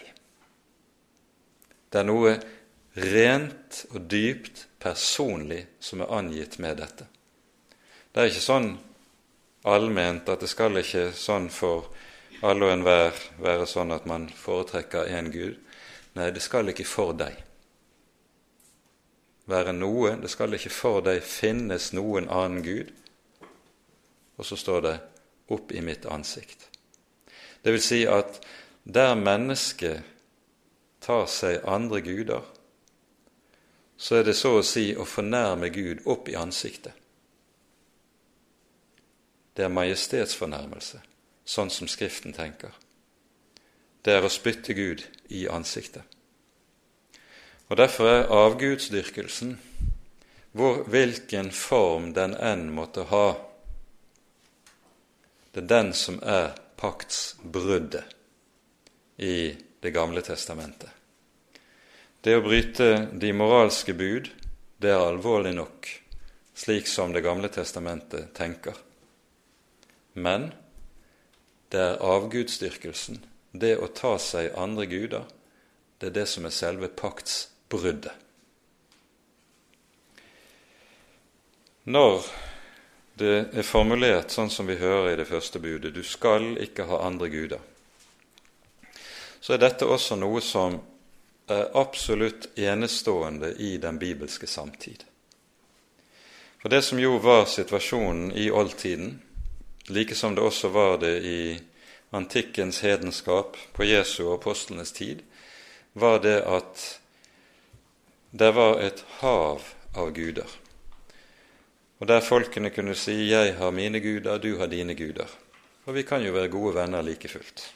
A: Det er noe rent og dypt personlig som er angitt med dette. Det er ikke sånn allment at det skal ikke sånn for alle og enhver være sånn at man foretrekker én Gud. Nei, det skal ikke for deg være noe. Det skal ikke for deg finnes noen annen Gud. Og så står det 'opp i mitt ansikt'. Det vil si at der mennesket tar seg andre guder, så er det så å si å fornærme Gud opp i ansiktet. Det er majestetsfornærmelse, sånn som Skriften tenker. Det er å spytte Gud i ansiktet. Og Derfor er avgudsdyrkelsen, hvor, hvilken form den enn måtte ha, det er den som er paktsbruddet i Det gamle testamentet. Det å bryte de moralske bud, det er alvorlig nok, slik som Det gamle testamentet tenker. Men det er avgudsdyrkelsen, det å ta seg andre guder, det er det som er selve paktsbruddet. Når det er formulert sånn som vi hører i det første budet du skal ikke ha andre guder, så er dette også noe som er absolutt enestående i den bibelske samtid. For det som jo var situasjonen i oldtiden, like som det også var det i antikkens hedenskap på Jesu og apostlenes tid, var det at det var et hav av guder. Og der folkene kunne si 'Jeg har mine guder, du har dine guder'. Og vi kan jo være gode venner like fullt.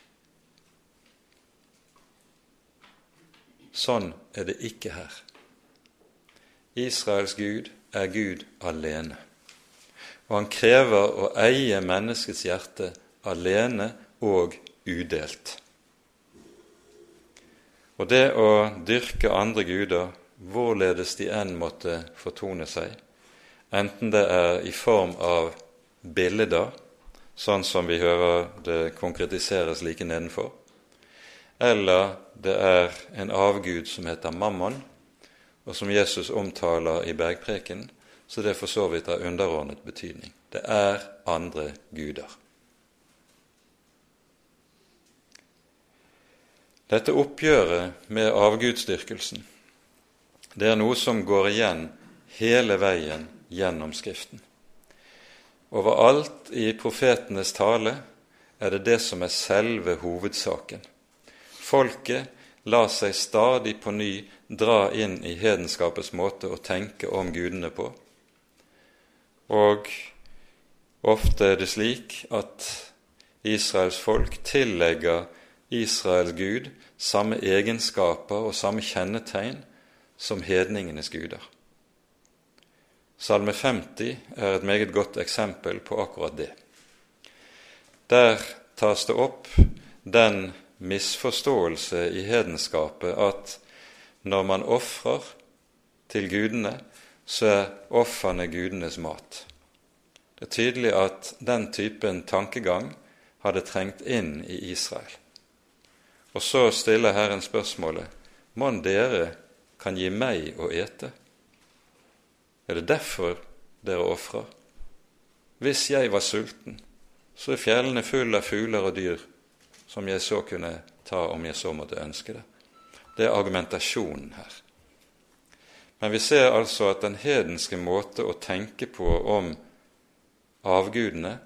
A: Sånn er det ikke her. Israels Gud er Gud alene. Og han krever å eie menneskets hjerte alene og udelt. Og det å dyrke andre guder, hvorledes de enn måtte fortone seg, enten det er i form av bilder, sånn som vi hører det konkretiseres like nedenfor, eller det er en avgud som heter Mammon, og som Jesus omtaler i bergpreken, så det for så vidt har underordnet betydning. Det er andre guder. Dette oppgjøret med avgudsdyrkelsen det er noe som går igjen hele veien gjennom Skriften. Overalt i profetenes tale er det det som er selve hovedsaken. Folket lar seg stadig på ny dra inn i hedenskapets måte å tenke om gudene på. Og ofte er det slik at Israels folk tillegger Israels Gud samme egenskaper og samme kjennetegn som hedningenes guder. Salme 50 er et meget godt eksempel på akkurat det. Der tas det opp den misforståelse i hedenskapet at når man ofrer til gudene, så er ofrene gudenes mat. Det er tydelig at den typen tankegang hadde trengt inn i Israel. Og så stiller Herren spørsmålet Mon dere kan gi meg å ete? Er det derfor dere ofrer? Hvis jeg var sulten, så er fjellene fulle av fugler og dyr som jeg så kunne ta om jeg så måtte ønske det. Det er argumentasjonen her. Men vi ser altså at den hedenske måte å tenke på om avgudene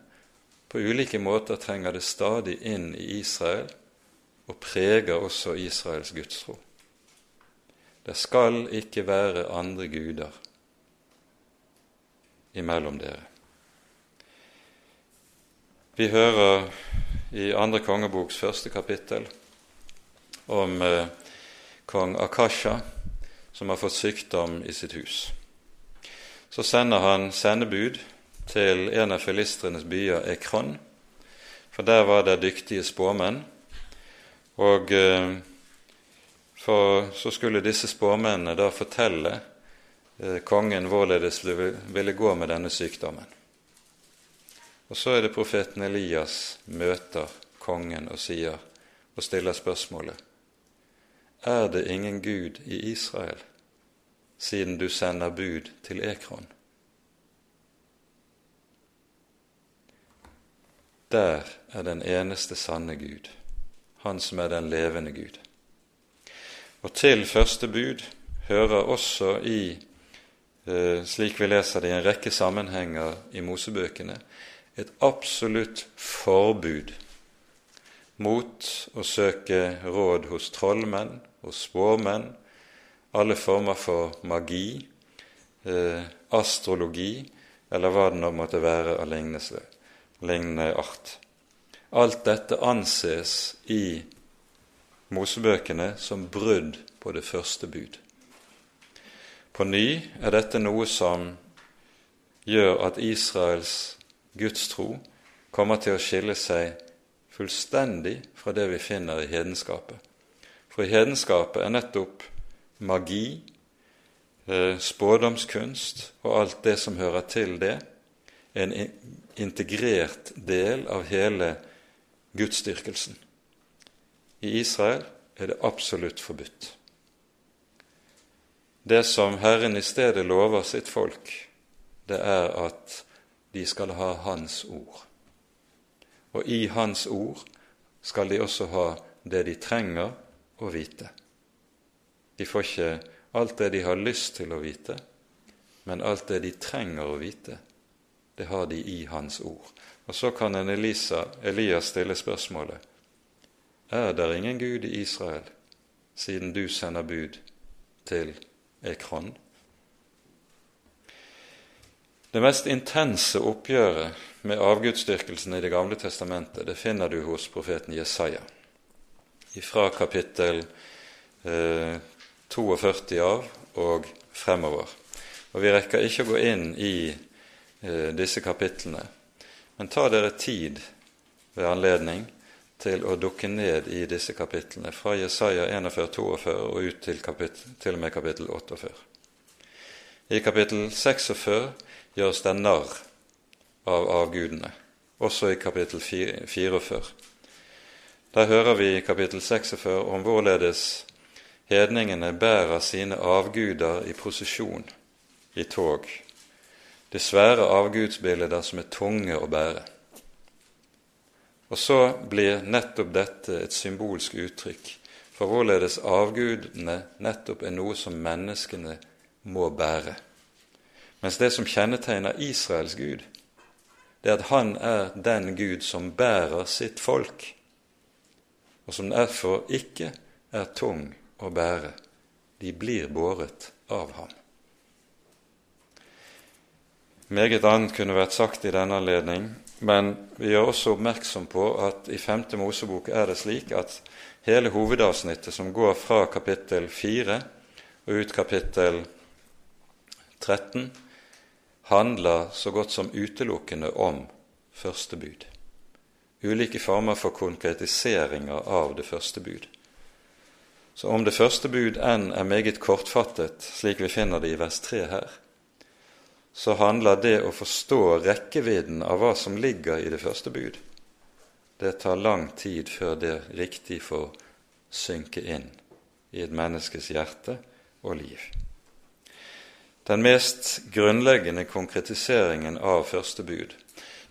A: på ulike måter trenger det stadig inn i Israel og preger også Israels gudstro. Det skal ikke være andre guder imellom dere. Vi hører i andre kongeboks første kapittel om eh, kong Akasha som har fått sykdom i sitt hus. Så sender han sendebud til en av filistrenes byer, Ekron, for der var det dyktige spåmenn. Og eh, for så skulle disse spåmennene da fortelle Eh, kongen hvorledes det ville gå med denne sykdommen. Og så er det profeten Elias møter kongen og sier og stiller spørsmålet Er det ingen Gud i Israel, siden du sender bud til Ekron? Der er den eneste sanne Gud, Han som er den levende Gud. Og til første bud hører også i Eh, slik vi leser det i en rekke sammenhenger i Mosebøkene, et absolutt forbud mot å søke råd hos trollmenn, hos spåmenn, alle former for magi, eh, astrologi eller hva det nå måtte være av lignende art. Alt dette anses i Mosebøkene som brudd på det første bud. På ny er dette noe som gjør at Israels gudstro kommer til å skille seg fullstendig fra det vi finner i hedenskapet. For hedenskapet er nettopp magi, eh, spådomskunst og alt det som hører til det, en integrert del av hele gudsdyrkelsen. I Israel er det absolutt forbudt. Det som Herren i stedet lover sitt folk, det er at de skal ha Hans ord. Og i Hans ord skal de også ha det de trenger å vite. De får ikke alt det de har lyst til å vite, men alt det de trenger å vite, det har de i Hans ord. Og så kan en Elisa, Elias stille spørsmålet er det ingen Gud i Israel, siden du sender bud til Ekron? Det mest intense oppgjøret med avgudsdyrkelsen i Det gamle testamentet det finner du hos profeten Jesaja. Fra kapittel eh, 42 av og fremover. Og Vi rekker ikke å gå inn i eh, disse kapitlene, men ta dere tid ved anledning til å dukke ned i disse kapitlene, fra Jesaja 41-42 og ut til, kapittel, til og med kapittel 48. I kapittel 46 gjøres det narr av avgudene, også i kapittel 44. Der hører vi i kapittel 46 om hvorledes hedningene bærer sine avguder i prosesjon, i tog. De svære avgudsbilder som er tunge å bære. Og så blir nettopp dette et symbolsk uttrykk for hvorledes avgudene nettopp er noe som menneskene må bære. Mens det som kjennetegner Israels Gud, det er at han er den Gud som bærer sitt folk, og som derfor ikke er tung å bære. De blir båret av ham. Meget annet kunne vært sagt i denne anledning, men vi gjør også oppmerksom på at i 5. Mosebok er det slik at hele hovedavsnittet som går fra kapittel 4 og ut kapittel 13, handler så godt som utelukkende om første bud. Ulike former for konkretiseringer av det første bud. Så om det første bud enn er meget kortfattet, slik vi finner det i vers 3 her, så handler det å forstå rekkevidden av hva som ligger i det første bud, det tar lang tid før det riktig får synke inn i et menneskes hjerte og liv. Den mest grunnleggende konkretiseringen av første bud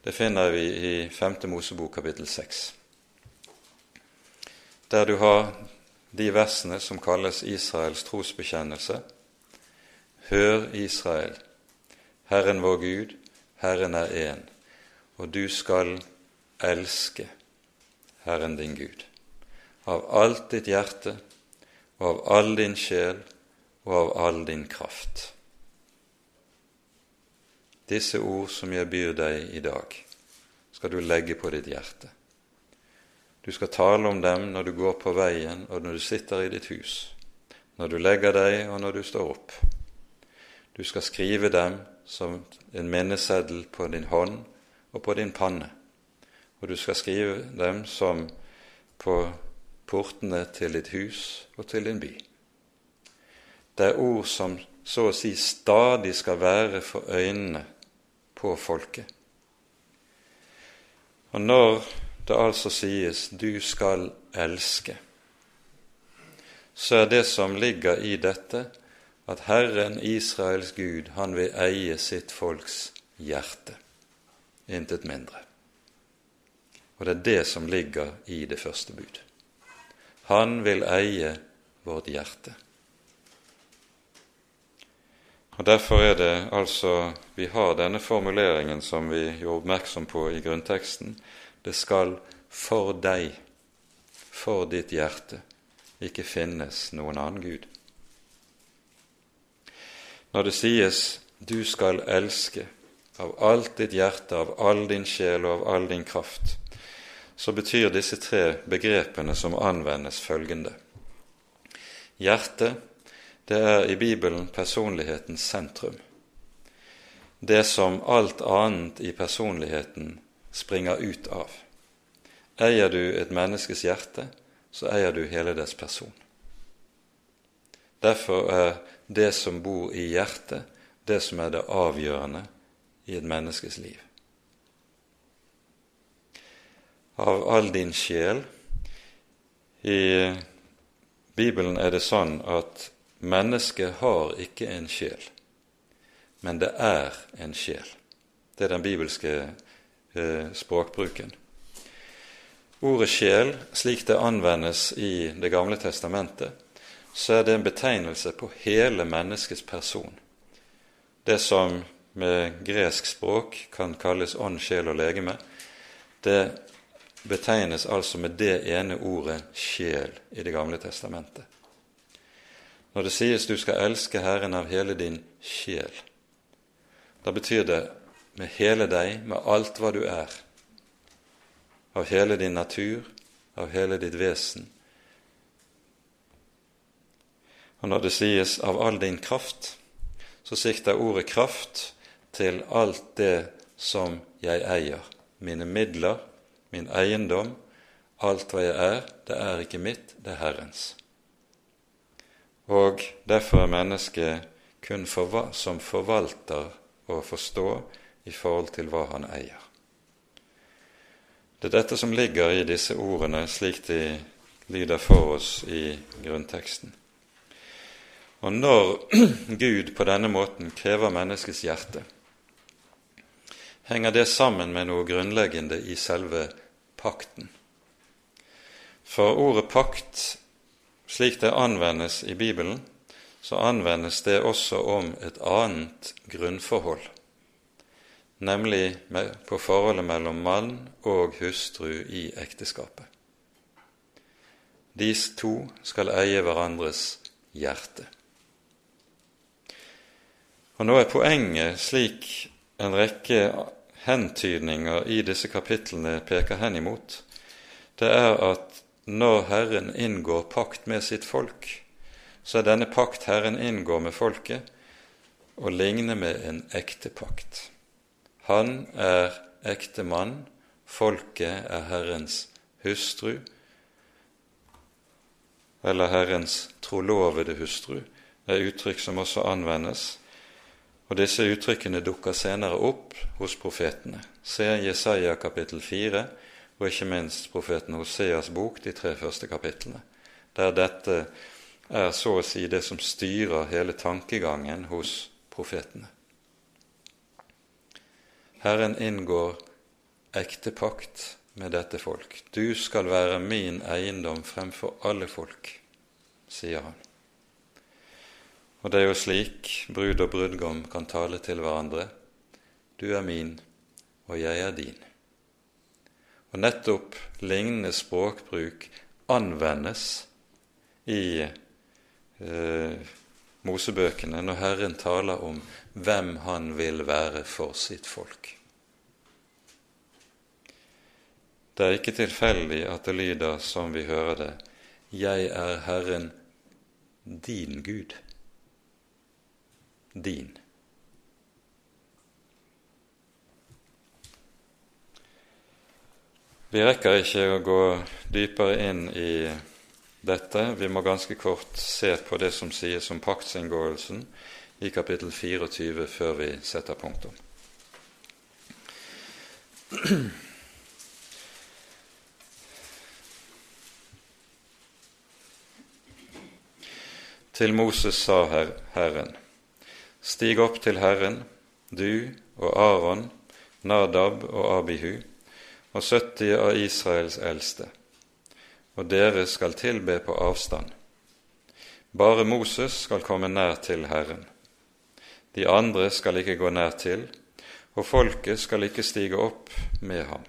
A: det finner vi i 5. Mosebok kapittel 6, der du har de versene som kalles Israels trosbekjennelse. Hør, Israel, Herren vår Gud, Herren er én, og du skal elske Herren din Gud av alt ditt hjerte og av all din sjel og av all din kraft. Disse ord som jeg byr deg i dag, skal du legge på ditt hjerte. Du skal tale om dem når du går på veien og når du sitter i ditt hus, når du legger deg og når du står opp. Du skal skrive dem som en minneseddel på din hånd og på din panne, og du skal skrive dem som på portene til ditt hus og til din by. Det er ord som så å si stadig skal være for øynene på folket. Og når det altså sies 'du skal elske', så er det som ligger i dette, at Herren Israels Gud, han vil eie sitt folks hjerte, intet mindre. Og det er det som ligger i det første bud. Han vil eie vårt hjerte. Og Derfor er det altså vi har denne formuleringen som vi gjorde oppmerksom på i grunnteksten. Det skal for deg, for ditt hjerte, ikke finnes noen annen Gud. Når det sies 'du skal elske' av alt ditt hjerte, av all din sjel og av all din kraft, så betyr disse tre begrepene som anvendes, følgende. Hjertet, det er i Bibelen personlighetens sentrum. Det som alt annet i personligheten springer ut av. Eier du et menneskes hjerte, så eier du hele dets person. Derfor er det som bor i hjertet, det som er det avgjørende i et menneskes liv. Av all din sjel I Bibelen er det sånn at mennesket har ikke en sjel, men det er en sjel. Det er den bibelske eh, språkbruken. Ordet sjel, slik det anvendes i Det gamle testamentet, så er det en betegnelse på hele menneskets person. Det som med gresk språk kan kalles ånd, sjel og legeme, det betegnes altså med det ene ordet sjel i Det gamle testamentet. Når det sies du skal elske Herren av hele din sjel, da betyr det med hele deg, med alt hva du er, av hele din natur, av hele ditt vesen. Og når det sies 'av all din kraft', så sikter ordet kraft til alt det som jeg eier. Mine midler, min eiendom, alt hva jeg er, det er ikke mitt, det er Herrens. Og derfor er mennesket kun forva som forvalter å forstå i forhold til hva han eier. Det er dette som ligger i disse ordene slik de lyder for oss i grunnteksten. Og når Gud på denne måten krever menneskets hjerte, henger det sammen med noe grunnleggende i selve pakten. For ordet pakt, slik det anvendes i Bibelen, så anvendes det også om et annet grunnforhold, nemlig på forholdet mellom mann og hustru i ekteskapet. De to skal eie hverandres hjerte. Og Nå er poenget, slik en rekke hentydninger i disse kapitlene peker hen imot, det er at når Herren inngår pakt med sitt folk, så er denne pakt Herren inngår med folket, å ligne med en ekte pakt. Han er ektemann, folket er Herrens hustru, eller Herrens trolovede hustru. Det er uttrykk som også anvendes og disse uttrykkene dukker senere opp hos profetene. Se Jesaja kapittel 4, og ikke minst profeten Hoseas bok, de tre første kapitlene, der dette er så å si det som styrer hele tankegangen hos profetene. Herren inngår ekte pakt med dette folk. Du skal være min eiendom fremfor alle folk, sier han. Og det er jo slik brud og brudgom kan tale til hverandre. Du er min, og jeg er din. Og nettopp lignende språkbruk anvendes i eh, Mosebøkene når Herren taler om hvem Han vil være for sitt folk. Det er ikke tilfeldig at det lyder som vi hører det, Jeg er Herren din Gud din. Vi rekker ikke å gå dypere inn i dette. Vi må ganske kort se på det som sies om paktsinngåelsen i kapittel 24 før vi setter punktum. Til Moses sa Herren:" Stig opp til Herren, du og Aron, Nadab og Abihu, og 70 av Israels eldste, og dere skal tilbe på avstand. Bare Moses skal komme nær til Herren. De andre skal ikke gå nær til, og folket skal ikke stige opp med ham.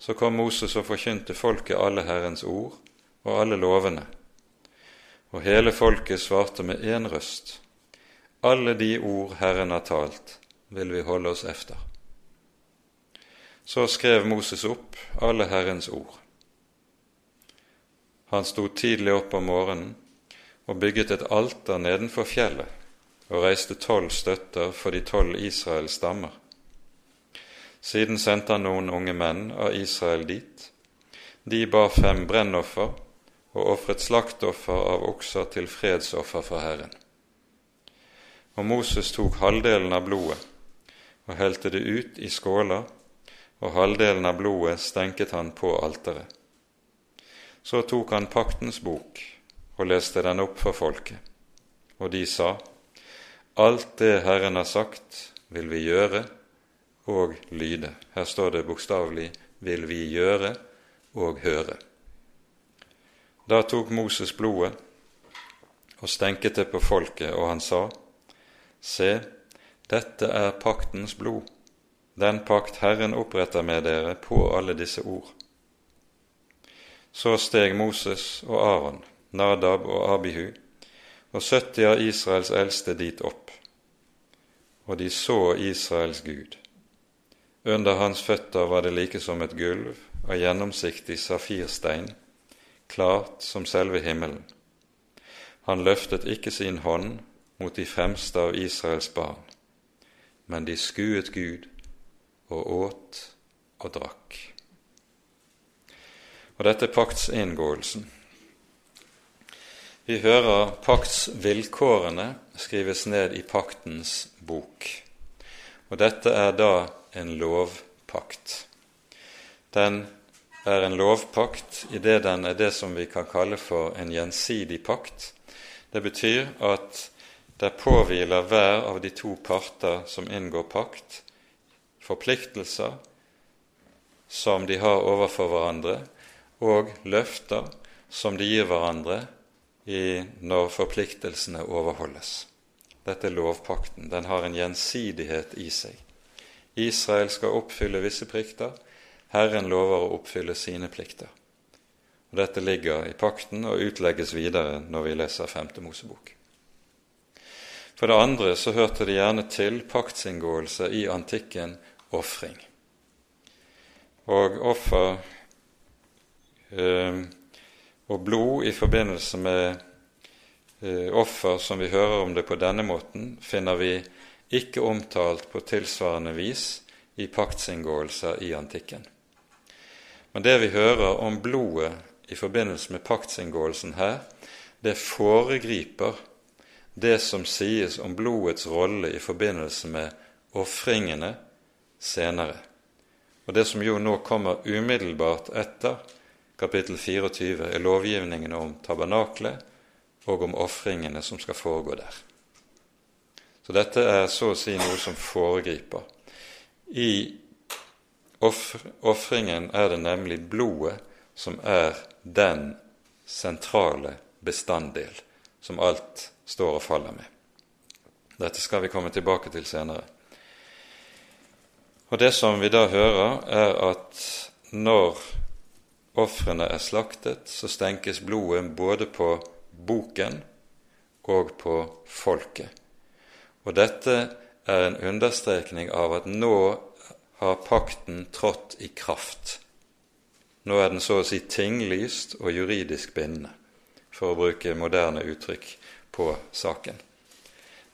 A: Så kom Moses og forkynte folket alle Herrens ord og alle lovene. Og hele folket svarte med én røst. Alle de ord Herren har talt, vil vi holde oss efter. Så skrev Moses opp alle Herrens ord. Han sto tidlig opp om morgenen og bygget et alter nedenfor fjellet og reiste tolv støtter for de tolv Israels stammer. Siden sendte han noen unge menn av Israel dit. De bar fem brennoffer og ofret slaktoffer av okser til fredsoffer for Herren. Og Moses tok halvdelen av blodet og helte det ut i skåler, og halvdelen av blodet stenket han på alteret. Så tok han paktens bok og leste den opp for folket, og de sa:" Alt det Herren har sagt, vil vi gjøre og lyde. Her står det bokstavelig 'vil vi gjøre og høre'. Da tok Moses blodet og stenket det på folket, og han sa:" Se, dette er paktens blod, den pakt Herren oppretter med dere på alle disse ord. Så steg Moses og Aron, Nadab og Abihu, og 70 av Israels eldste dit opp. Og de så Israels Gud. Under hans føtter var det like som et gulv av gjennomsiktig safirstein, klart som selve himmelen. Han løftet ikke sin hånd mot de fremste av Israels barn, men de skuet Gud og åt og drakk. Og dette er paktsinngåelsen. Vi hører paktsvilkårene skrives ned i paktens bok. Og dette er da en lovpakt. Den er en lovpakt idet den er det som vi kan kalle for en gjensidig pakt. Det betyr at det påhviler hver av de to parter som inngår pakt, forpliktelser som de har overfor hverandre, og løfter som de gir hverandre når forpliktelsene overholdes. Dette er lovpakten. Den har en gjensidighet i seg. Israel skal oppfylle visse plikter. Herren lover å oppfylle sine plikter. Og Dette ligger i pakten og utlegges videre når vi leser 5. Mosebok. For det andre så hørte det gjerne til paktsinngåelse i antikken ofring. Og offer eh, og blod i forbindelse med eh, offer som vi hører om det på denne måten, finner vi ikke omtalt på tilsvarende vis i paktsinngåelser i antikken. Men det vi hører om blodet i forbindelse med paktsinngåelsen her, det foregriper det som sies om blodets rolle i forbindelse med ofringene senere. Og det som jo nå kommer umiddelbart etter kapittel 24 er lovgivningen om tabernaklet og om ofringene som skal foregå der. Så dette er så å si noe som foregriper. I ofringen er det nemlig blodet som er den sentrale bestanddel som alt står og faller med. Dette skal vi komme tilbake til senere. Og Det som vi da hører, er at når ofrene er slaktet, så stenkes blodet både på boken og på folket. Og dette er en understrekning av at nå har pakten trådt i kraft. Nå er den så å si tinglyst og juridisk bindende, for å bruke moderne uttrykk på saken.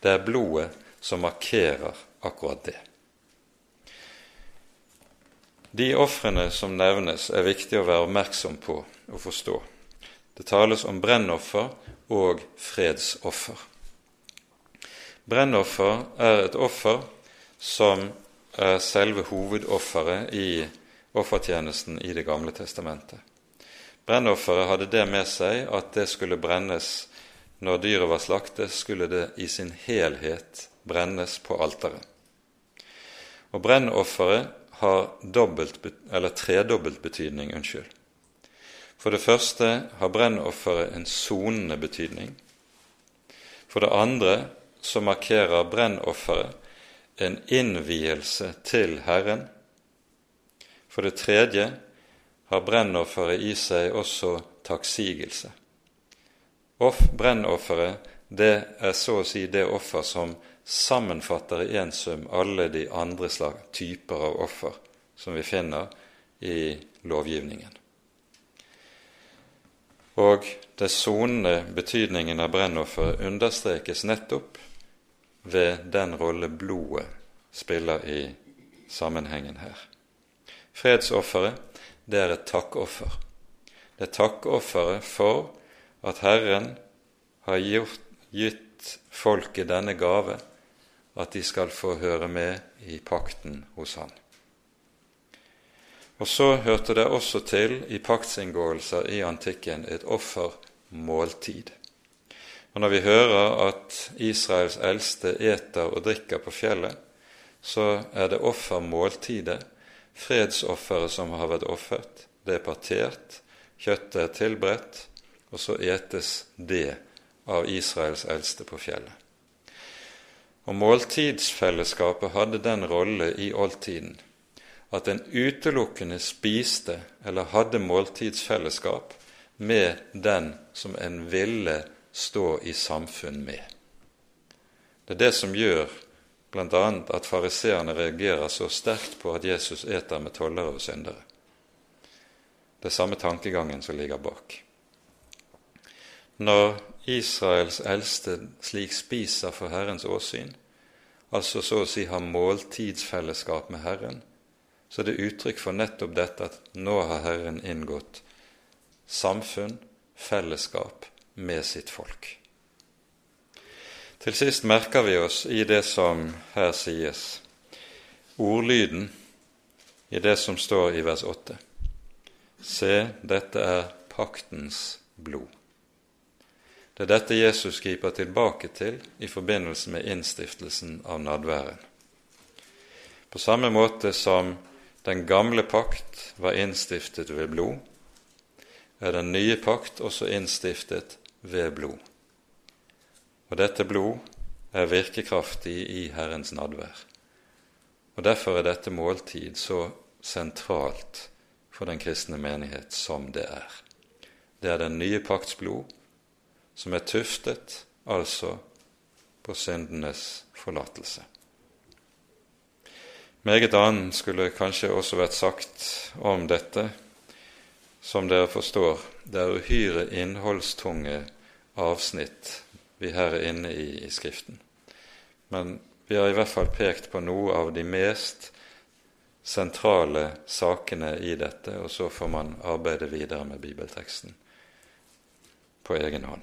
A: Det er blodet som markerer akkurat det. De ofrene som nevnes, er viktig å være oppmerksom på og forstå. Det tales om brennoffer og fredsoffer. Brennoffer er et offer som er selve hovedofferet i offertjenesten i Det gamle testamentet. Brennofferet hadde det med seg at det skulle brennes når dyret var slaktet, skulle det i sin helhet brennes på alteret. Og Brennofferet har dobbelt, eller tredobbelt betydning. unnskyld. For det første har brennofferet en sonende betydning. For det andre så markerer brennofferet en innvielse til Herren. For det tredje har brennofferet i seg også takksigelse. Brennofferet det er så å si det offer som sammenfatter i én sum alle de andre slag, typer av offer som vi finner i lovgivningen. Og det sonende betydningen av brennofferet understrekes nettopp ved den rolle blodet spiller i sammenhengen her. Fredsofferet, det er et takkoffer. Det er takkofferet for at Herren har gjort, gitt folket denne gave at de skal få høre med i pakten hos Han. Og så hørte det også til i paktsinngåelser i antikken et offermåltid. Og Når vi hører at Israels eldste eter og drikker på fjellet, så er det offermåltidet, fredsofferet som har vært offert. Det er partert, kjøttet er tilberedt, og så etes det av Israels eldste på fjellet. Og Måltidsfellesskapet hadde den rolle i oldtiden at en utelukkende spiste eller hadde måltidsfellesskap med den som en ville stå i samfunn med. Det er det som gjør bl.a. at fariseerne reagerer så sterkt på at Jesus eter med tollere og syndere. Det er samme tankegangen som ligger bak. Når Israels eldste slik spiser for Herrens åsyn, altså så å si har måltidsfellesskap med Herren, så er det uttrykk for nettopp dette at nå har Herren inngått samfunn, fellesskap, med sitt folk. Til sist merker vi oss i det som her sies, ordlyden i det som står i vers 8. Se, dette er paktens blod. Det er dette Jesus griper tilbake til i forbindelse med innstiftelsen av nadværen. På samme måte som den gamle pakt var innstiftet ved blod, er den nye pakt også innstiftet ved blod. Og dette blod er virkekraftig i Herrens nadvær. Og Derfor er dette måltid så sentralt for den kristne menighet som det er. Det er den nye pakts blod, som er tuftet altså på syndenes forlatelse. Meget annet skulle kanskje også vært sagt om dette. Som dere forstår, det er uhyre innholdstunge avsnitt vi her er inne i i Skriften. Men vi har i hvert fall pekt på noe av de mest sentrale sakene i dette, og så får man arbeide videre med bibelteksten på egen hånd.